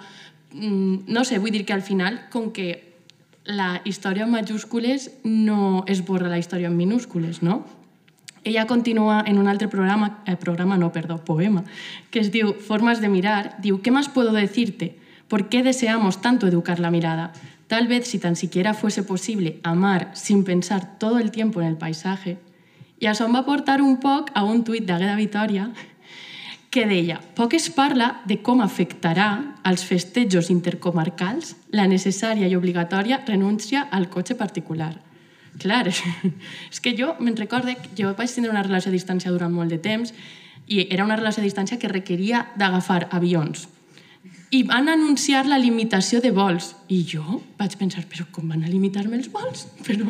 Mm, no sé, vull dir que al final, com que la història en majúscules no esborra la història en minúscules, no? Ella continua en un altre programa, eh, programa no, perdó, poema, que es diu Formas de mirar, diu, ¿qué más puedo decirte? ¿Por qué deseamos tanto educar la mirada? Tal vez si tan siquiera fuese posible amar sin pensar todo el tiempo en el paisaje. I això em va portar un poc a un tuit d'Agueda Vitòria que deia poc es parla de com afectarà als festejos intercomarcals la necessària i obligatòria renúncia al cotxe particular. Clar, <laughs> és que jo me'n recorde que jo vaig tindre una relació a distància durant molt de temps i era una relació a distància que requeria d'agafar avions. I van anunciar la limitació de vols. I jo vaig pensar, però com van a limitar-me els vols? <laughs> Però...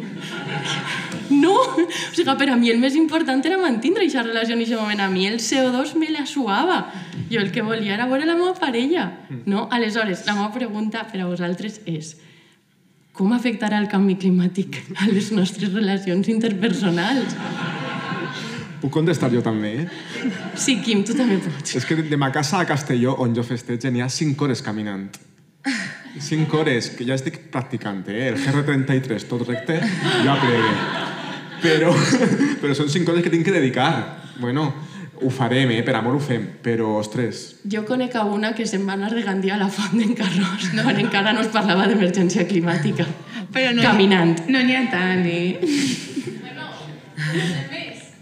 No! O sigui, per a mi el més important era mantindre aquesta relació en aquest moment. A mi el CO2 me la suava. Jo el que volia era veure la meva parella. No? Aleshores, la meva pregunta per a vosaltres és com afectarà el canvi climàtic a les nostres relacions interpersonals? Puc contestar jo també, eh? Sí, Quim, tu també pots. És que de ma casa a Castelló, on jo festege, n'hi ha 5 hores caminant. 5 hores, que ja estic practicant, eh? El GR33, tot recte, jo aplegue. Però, <laughs> però són 5 hores que tinc que dedicar. Bueno, ho farem, eh? Per amor ho fem. Però, ostres, Jo conec a una que se'n va anar de Gandia a la font d'en Carròs, no? quan encara no es parlava d'emergència climàtica. Però no Caminant. No n'hi ha tant, eh?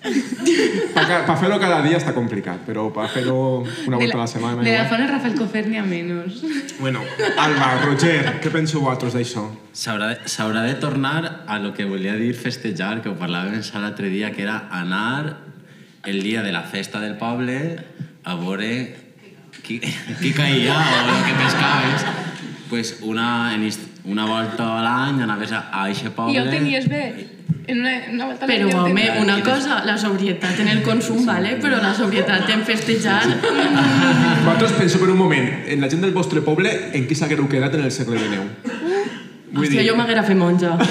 Per pa fer-ho cada dia està complicat, però per fer-ho una volta a la setmana... De la font a Rafael Cofer n'hi ha menys. Bueno, Alba, Roger, què penseu vosaltres d'això? S'haurà de, de tornar a lo que volia dir festejar, que ho parlàvem l'altre dia, que era anar el dia de la festa del poble a veure qui, qui caia o el que pescaves. Pues una, una volta a l'any anaves a, a eixe I poble... ho tenies bé. En una, una volta Però, home, una cosa, la sobrietat en el consum, vale? però la sobrietat en festejar... Vosaltres <laughs> penseu per un moment, en la gent del vostre poble, en qui s'haguereu quedat en el segle XIX? Vull Hòstia, dir- jo m'haguera fet monja. <laughs>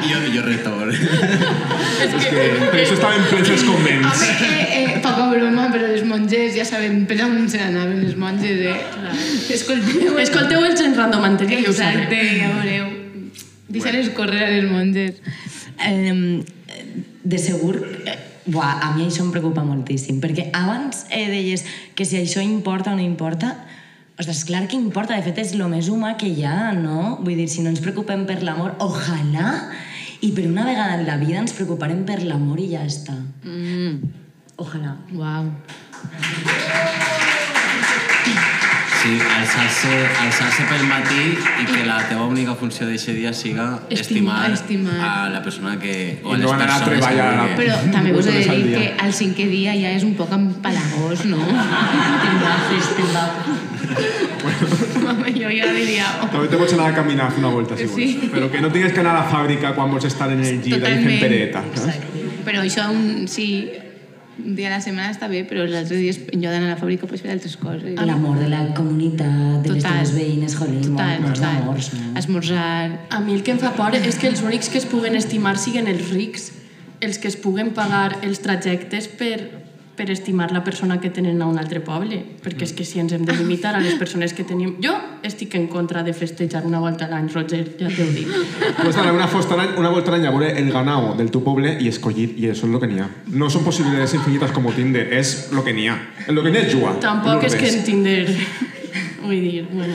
Jo, jo retor. És que... Per això estaven plens els convents. Home, eh, eh, poca broma, però les monges ja sabem per on se n'anaven les monges, eh? Escolteu... Escolteu el Gen Random anterior Exacte, ja veureu. Deixa-les córrer a les monges. Eh, de segur, eh, buah, a mi això em preocupa moltíssim, perquè abans eh, deies que si això importa o no importa, ostres, clar que importa, de fet és el més humà que hi ha, no? Vull dir, si no ens preocupem per l'amor, ojalà, i per una vegada en la vida ens preocuparem per l'amor i ja està. Mm. Ojalà. Uau. Sí, alçar-se alçar pel matí i que la teva única funció d'aquest dia siga estimar, Estimar, estimar. a la persona que... I o a no les anar a treballar que... Però també us he de dir que al cinquè dia ja és un poc empalagós, no? Timbafes, timbafes. Home, jo ja diria... oh, També te pots anar a caminar a fer una volta, si vols. Sí. Però que no tingues que anar a la fàbrica quan vols estar en el llit ahí fent pereta. saps? Però això, un, sí, un dia a la setmana està bé, però els altres dies lloc d'anar a la fàbrica pots fer altres coses. L'amor de la comunitat, de les Total. teves veïnes, jolín, Total, molts total. amors. No? Esmorzar... A mi el que em fa por és que els únics que es puguen estimar siguen els rics, els que es puguen pagar els trajectes per, per estimar la persona que tenen a un altre poble. Perquè és que si ens hem de limitar a les persones que tenim... Jo estic en contra de festejar una volta a l'any, Roger, ja t'ho dic. Puedes dar una, fosta año- una vuelta al año a ver el ganado del tu pueblo y escollir, y eso es lo que n'hi ha. No son posibilidades infinitas como Tinder, es lo que n'hi ha. Lo que n'hi ha és jugar. Tampoc és que en Tinder... Vull dir, bueno...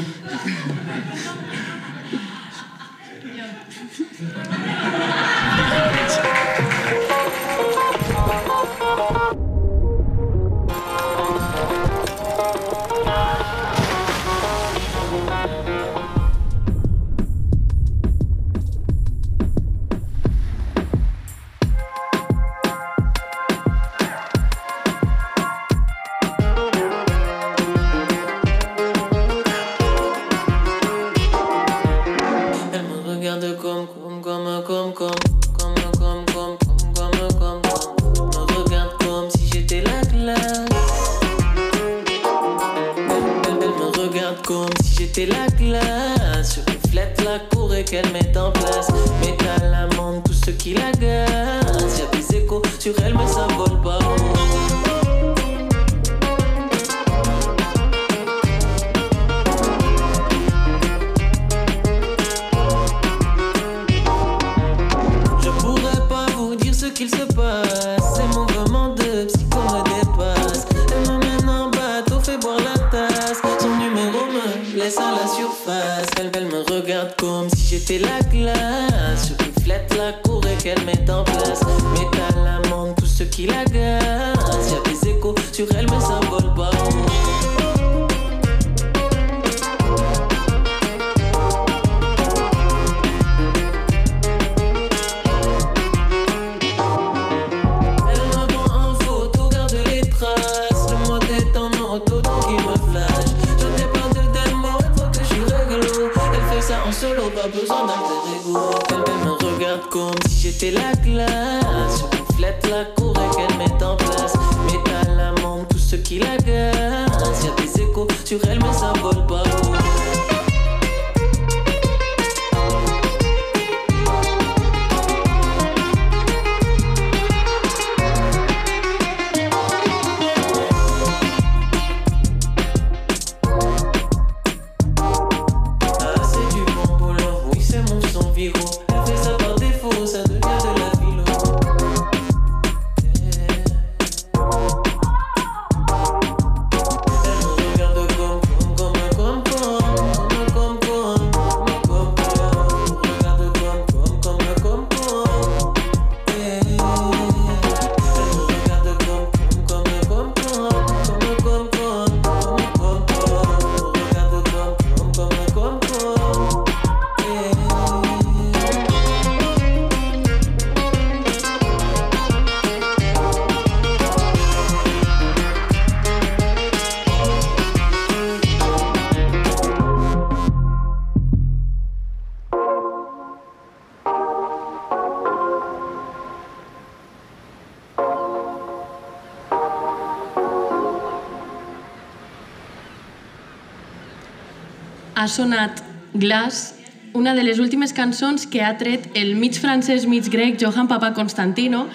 till ha sonat Glass, una de les últimes cançons que ha tret el mig francès, mig grec Johann Papa Constantino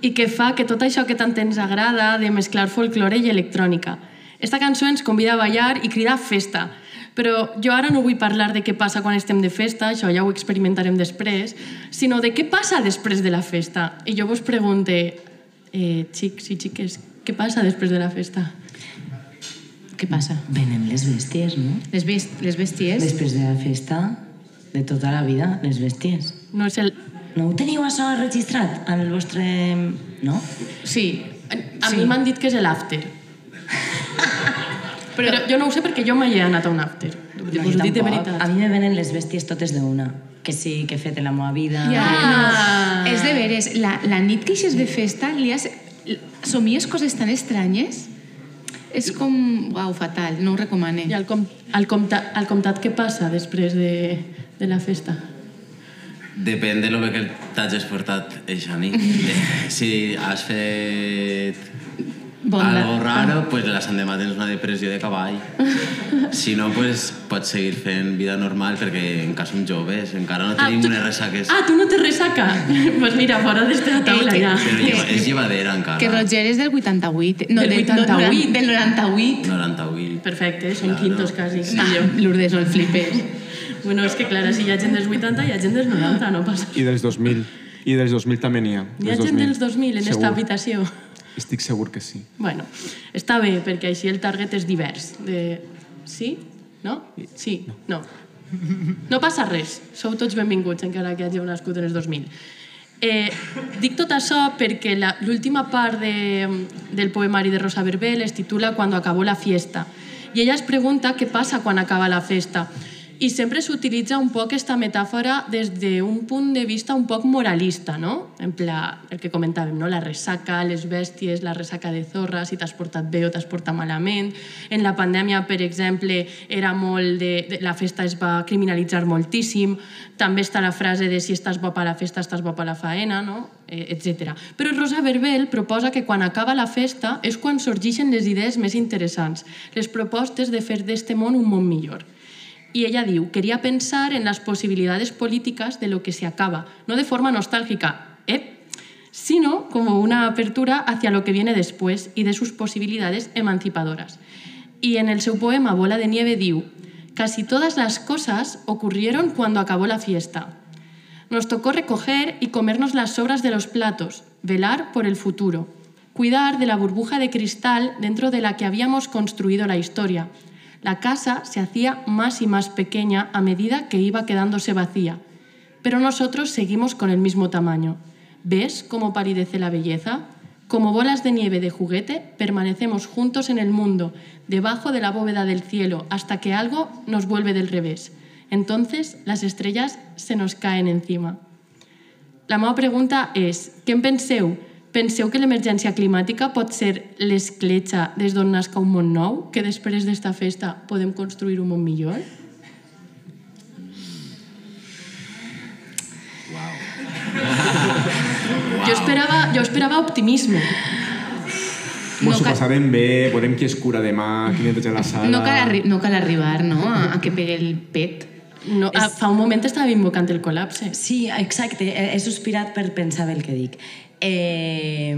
i que fa que tot això que tant ens agrada de mesclar folklore i electrònica. Esta cançó ens convida a ballar i cridar festa, però jo ara no vull parlar de què passa quan estem de festa, això ja ho experimentarem després, sinó de què passa després de la festa. I jo vos pregunte, eh, xics i xiques, què passa després de la festa? Què passa? Venem les bèsties, no? Les, best les bèsties? Després de la festa, de tota la vida, les bèsties. No és el... No ho teniu això registrat en el vostre... No? Sí. A mi m'han dit que és l'after. <laughs> Però jo no ho sé perquè jo mai he anat a un after. No, jo dic de veritat. A mi me venen les bèsties totes d'una. Que sí, que he fet en la meva vida. Ja, Ah. no. És de veres, la, la nit que eixes de festa, li has, somies coses tan estranyes. És com... Uau, fatal, no ho recomane. I al, com, al, comtat, al comtat què passa després de, de la festa? Depèn de lo bé que t'hagis portat eixa nit. <laughs> Si has fet Bon algo raro, pues la l'endemà tens una depressió de cavall. <laughs> Si no, pues pots seguir fent vida normal perquè encara som joves, encara no tenim tu- unes ressaques. Ah, tu no te resaca? <laughs> pues mira, fora d'esta taula que- ja. Però lleva, és llevadera encara. Que Roger és del 88. No, Del del 88. 88. Del 98. 98. Perfecte, són quintos quasi. Ah, Lourdes, no el flipes. <laughs> Bueno, és que clar, si hi ha gent dels 80 hi ha gent dels 90, no passa. I dels 2000. I dels 2000 també n'hi ha. Hi ha gent dels 2000 en Segur. esta habitació. Estic segur que sí. Bueno, està bé, perquè així el target és divers. De... Sí? No? Sí? No. No passa res. Sou tots benvinguts, encara que hàgiu nascut en els 2000. Eh, dic tot això perquè la- l'última part de, del poemari de Rosa Verbel es titula Cuando acabó la fiesta. I ella es pregunta què passa quan acaba la festa. I sempre s'utilitza un poc aquesta metàfora des d'un punt de vista un poc moralista, no? En pla, el que comentàvem, no? La ressaca, les bèsties, la ressaca de zorra, si t'has portat bé o t'has portat malament. En la pandèmia, per exemple, era molt de, de, la festa es va criminalitzar moltíssim. També està la frase de si estàs bo a la festa, estàs bo a la faena, no? Eh, etc. Però Rosa Verbel proposa que quan acaba la festa és quan sorgeixen les idees més interessants, les propostes de fer d'este món un món millor. Y ella diu, quería pensar en las posibilidades políticas de lo que se acaba, no de forma nostálgica, ¿eh? sino como una apertura hacia lo que viene después y de sus posibilidades emancipadoras. Y en el seu poema Bola de Nieve diu, casi todas las cosas ocurrieron cuando acabó la fiesta. Nos tocó recoger y comernos las sobras de los platos, velar por el futuro, cuidar de la burbuja de cristal dentro de la que habíamos construido la historia. La casa se hacía más y más pequeña a medida que iba quedándose vacía, pero nosotros seguimos con el mismo tamaño. ¿Ves cómo palidece la belleza? Como bolas de nieve de juguete, permanecemos juntos en el mundo, debajo de la bóveda del cielo, hasta que algo nos vuelve del revés. Entonces las estrellas se nos caen encima. La meva pregunta és, què en penseu? Penseu que l'emergència climàtica pot ser l'escletxa des d'on nasca un món nou? Que després d'esta festa podem construir un món millor? Jo esperava, jo esperava optimisme. Mos No ho cal- passarem bé, veurem qui es cura demà, qui neteja la sala... No cal, arri no cal arribar, no?, a, a que pegue el pet. No, a, fa un moment estava invocant el col·lapse. Sí, exacte. He, he sospirat per pensar bé el que dic. Eh,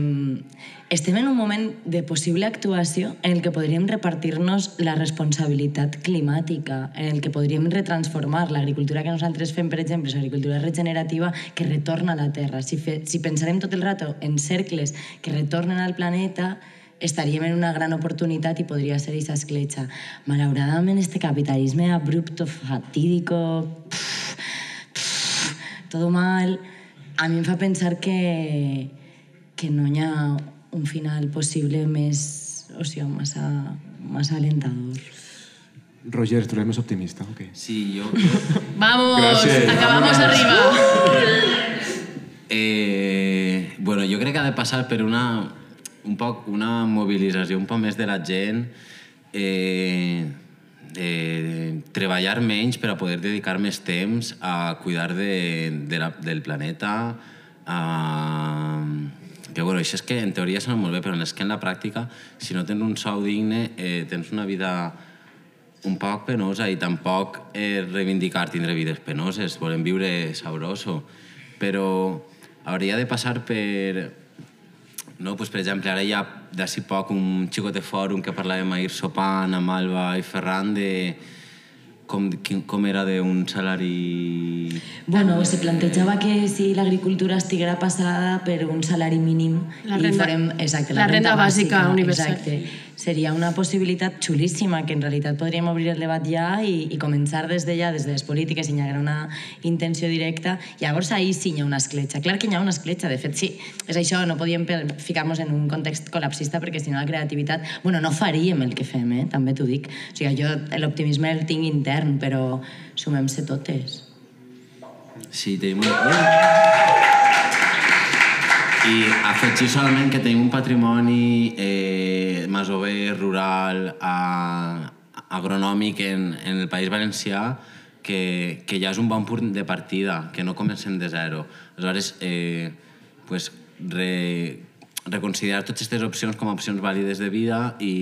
estem en un moment de possible actuació en el que podríem repartir-nos la responsabilitat climàtica, en el que podríem retransformar l'agricultura que nosaltres fem, per exemple, és agricultura regenerativa que retorna a la Terra. Si, fe, si pensarem tot el rato en cercles que retornen al planeta, estaríem en una gran oportunitat i podria ser aquesta escletxa. Malauradament, este capitalisme abrupto, fatídico, pff, pff, todo mal, a mi em fa pensar que, que no hi ha un final possible més, o sigui, massa, massa alentador. Roger, tu eres més optimista, o què? Sí, jo... <laughs> Vamos, acabamos arriba. Eh, bueno, jo crec que ha de passar per una, un poc, una mobilització un poc més de la gent, eh, de treballar menys per a poder dedicar més temps a cuidar de, de la, del planeta, a, que bueno, això és que en teoria sona molt bé, però és que en la pràctica, si no tens un sou digne, eh, tens una vida un poc penosa i tampoc eh, reivindicar tindre vides penoses, volem viure sabroso, però hauria de passar per... No, pues, per exemple, ara hi ha d'ací poc un xicot de fòrum que parlàvem ahir sopant amb Alba i Ferran de com, com era d'un salari... Bueno, se plantejava que si l'agricultura estiguera passada per un salari mínim La i renda- farem, exacte, la renda bàsica universal. Exacte. Seria una possibilitat xulíssima que en realitat podríem obrir el debat ja i, i començar des de ja, des de les polítiques, si hi haguera una intenció directa. Llavors ahir sí hi ha una escletxa. Clar que hi ha una escletxa, de fet sí. És això, no podíem ficar-nos en un context col·lapsista perquè si no la creativitat... Bueno, no faríem el que fem, eh? també t'ho dic. O sigui, jo l'optimisme el tinc intern, però sumem-se totes. Sí, tenim un... I afegir solament que tenim un patrimoni eh, masover, rural, a, agronòmic en, en el País Valencià que, que ja és un bon punt de partida, que no comencem de zero. Aleshores, eh, pues, re, reconsiderar totes aquestes opcions com a opcions vàlides de vida i,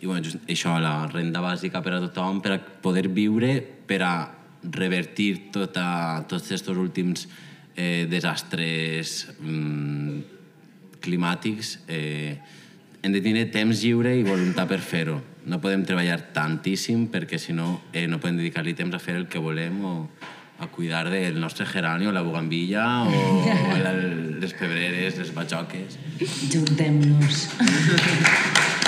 i bueno, just això, la renda bàsica per a tothom, per a poder viure, per a revertir tota, tots aquests últims eh, desastres mm, climàtics. Eh, hem de tenir temps lliure i voluntat per fer-ho. No podem treballar tantíssim perquè si no eh, no podem dedicar-li temps a fer el que volem o a cuidar del nostre gerani o la bugambilla o la, les pebreres, les batxoques. Juntem-nos. <laughs>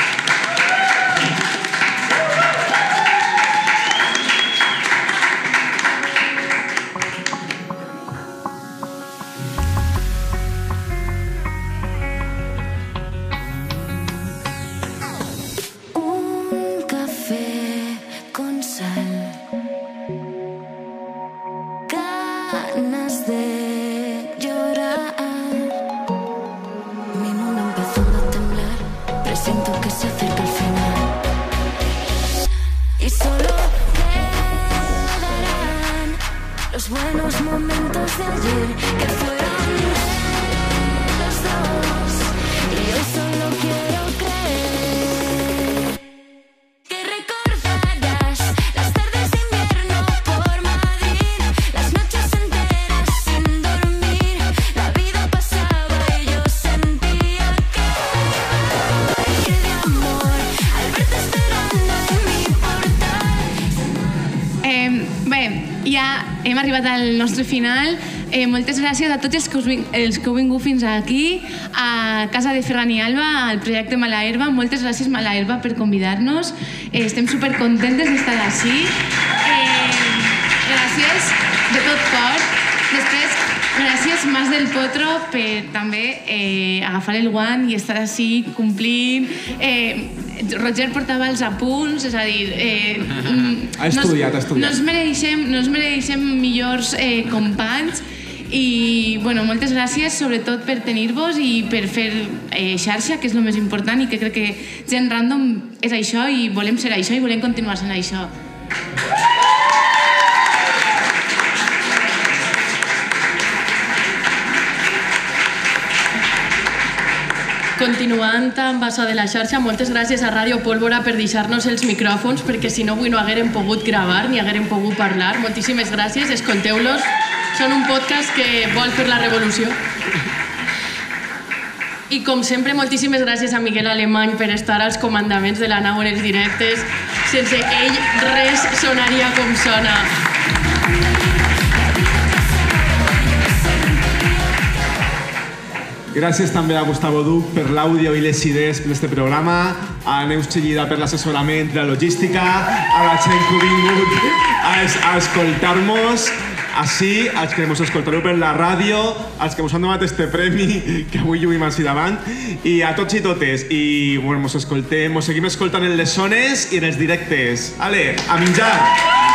de llorar. Mi mundo empezando a temblar. Presiento que se acerca el final. Y solo quedarán los buenos momentos de ayer que fueron final. Eh, moltes gràcies a tots els que, us, els que heu vingut fins aquí, a Casa de Ferran i Alba, al projecte Mala Herba. Moltes gràcies, Mala Herba, per convidar-nos. Eh, estem supercontentes d'estar així. Eh, gràcies de tot cor. Després, gràcies Mas del Potro per també eh, agafar el guant i estar així complint. Eh, Roger portava els apunts, és a dir... Eh, mm, Ha estudiat, ha estudiat. No ens mereixem, no ens mereixem millors eh, companys i bueno, moltes gràcies sobretot per tenir-vos i per fer eh, xarxa, que és el més important i que crec que gent random és això i volem ser això i volem continuar sent això. Continuant amb això de la xarxa, moltes gràcies a Ràdio Pólvora per deixar-nos els micròfons, perquè si no avui no haguérem pogut gravar ni haguérem pogut parlar. Moltíssimes gràcies, escolteu-los. Són un podcast que vol fer la revolució. I com sempre, moltíssimes gràcies a Miguel Alemany per estar als comandaments de la nau en els directes. Sense ell res sonaria com sona. Gràcies també a Gustavo Duc per l'àudio i les idees per este programa, a Neus Chillida per l'assessorament de la logística, a la gent que ha vingut a, a escoltar-nos, així, als que ens escoltareu per la ràdio, als que ens han donat este premi <laughs> que avui lluïm així davant, i a tots i totes. I bueno, ens escoltem, ens seguim escoltant en les zones i en els directes. Ale, a menjar!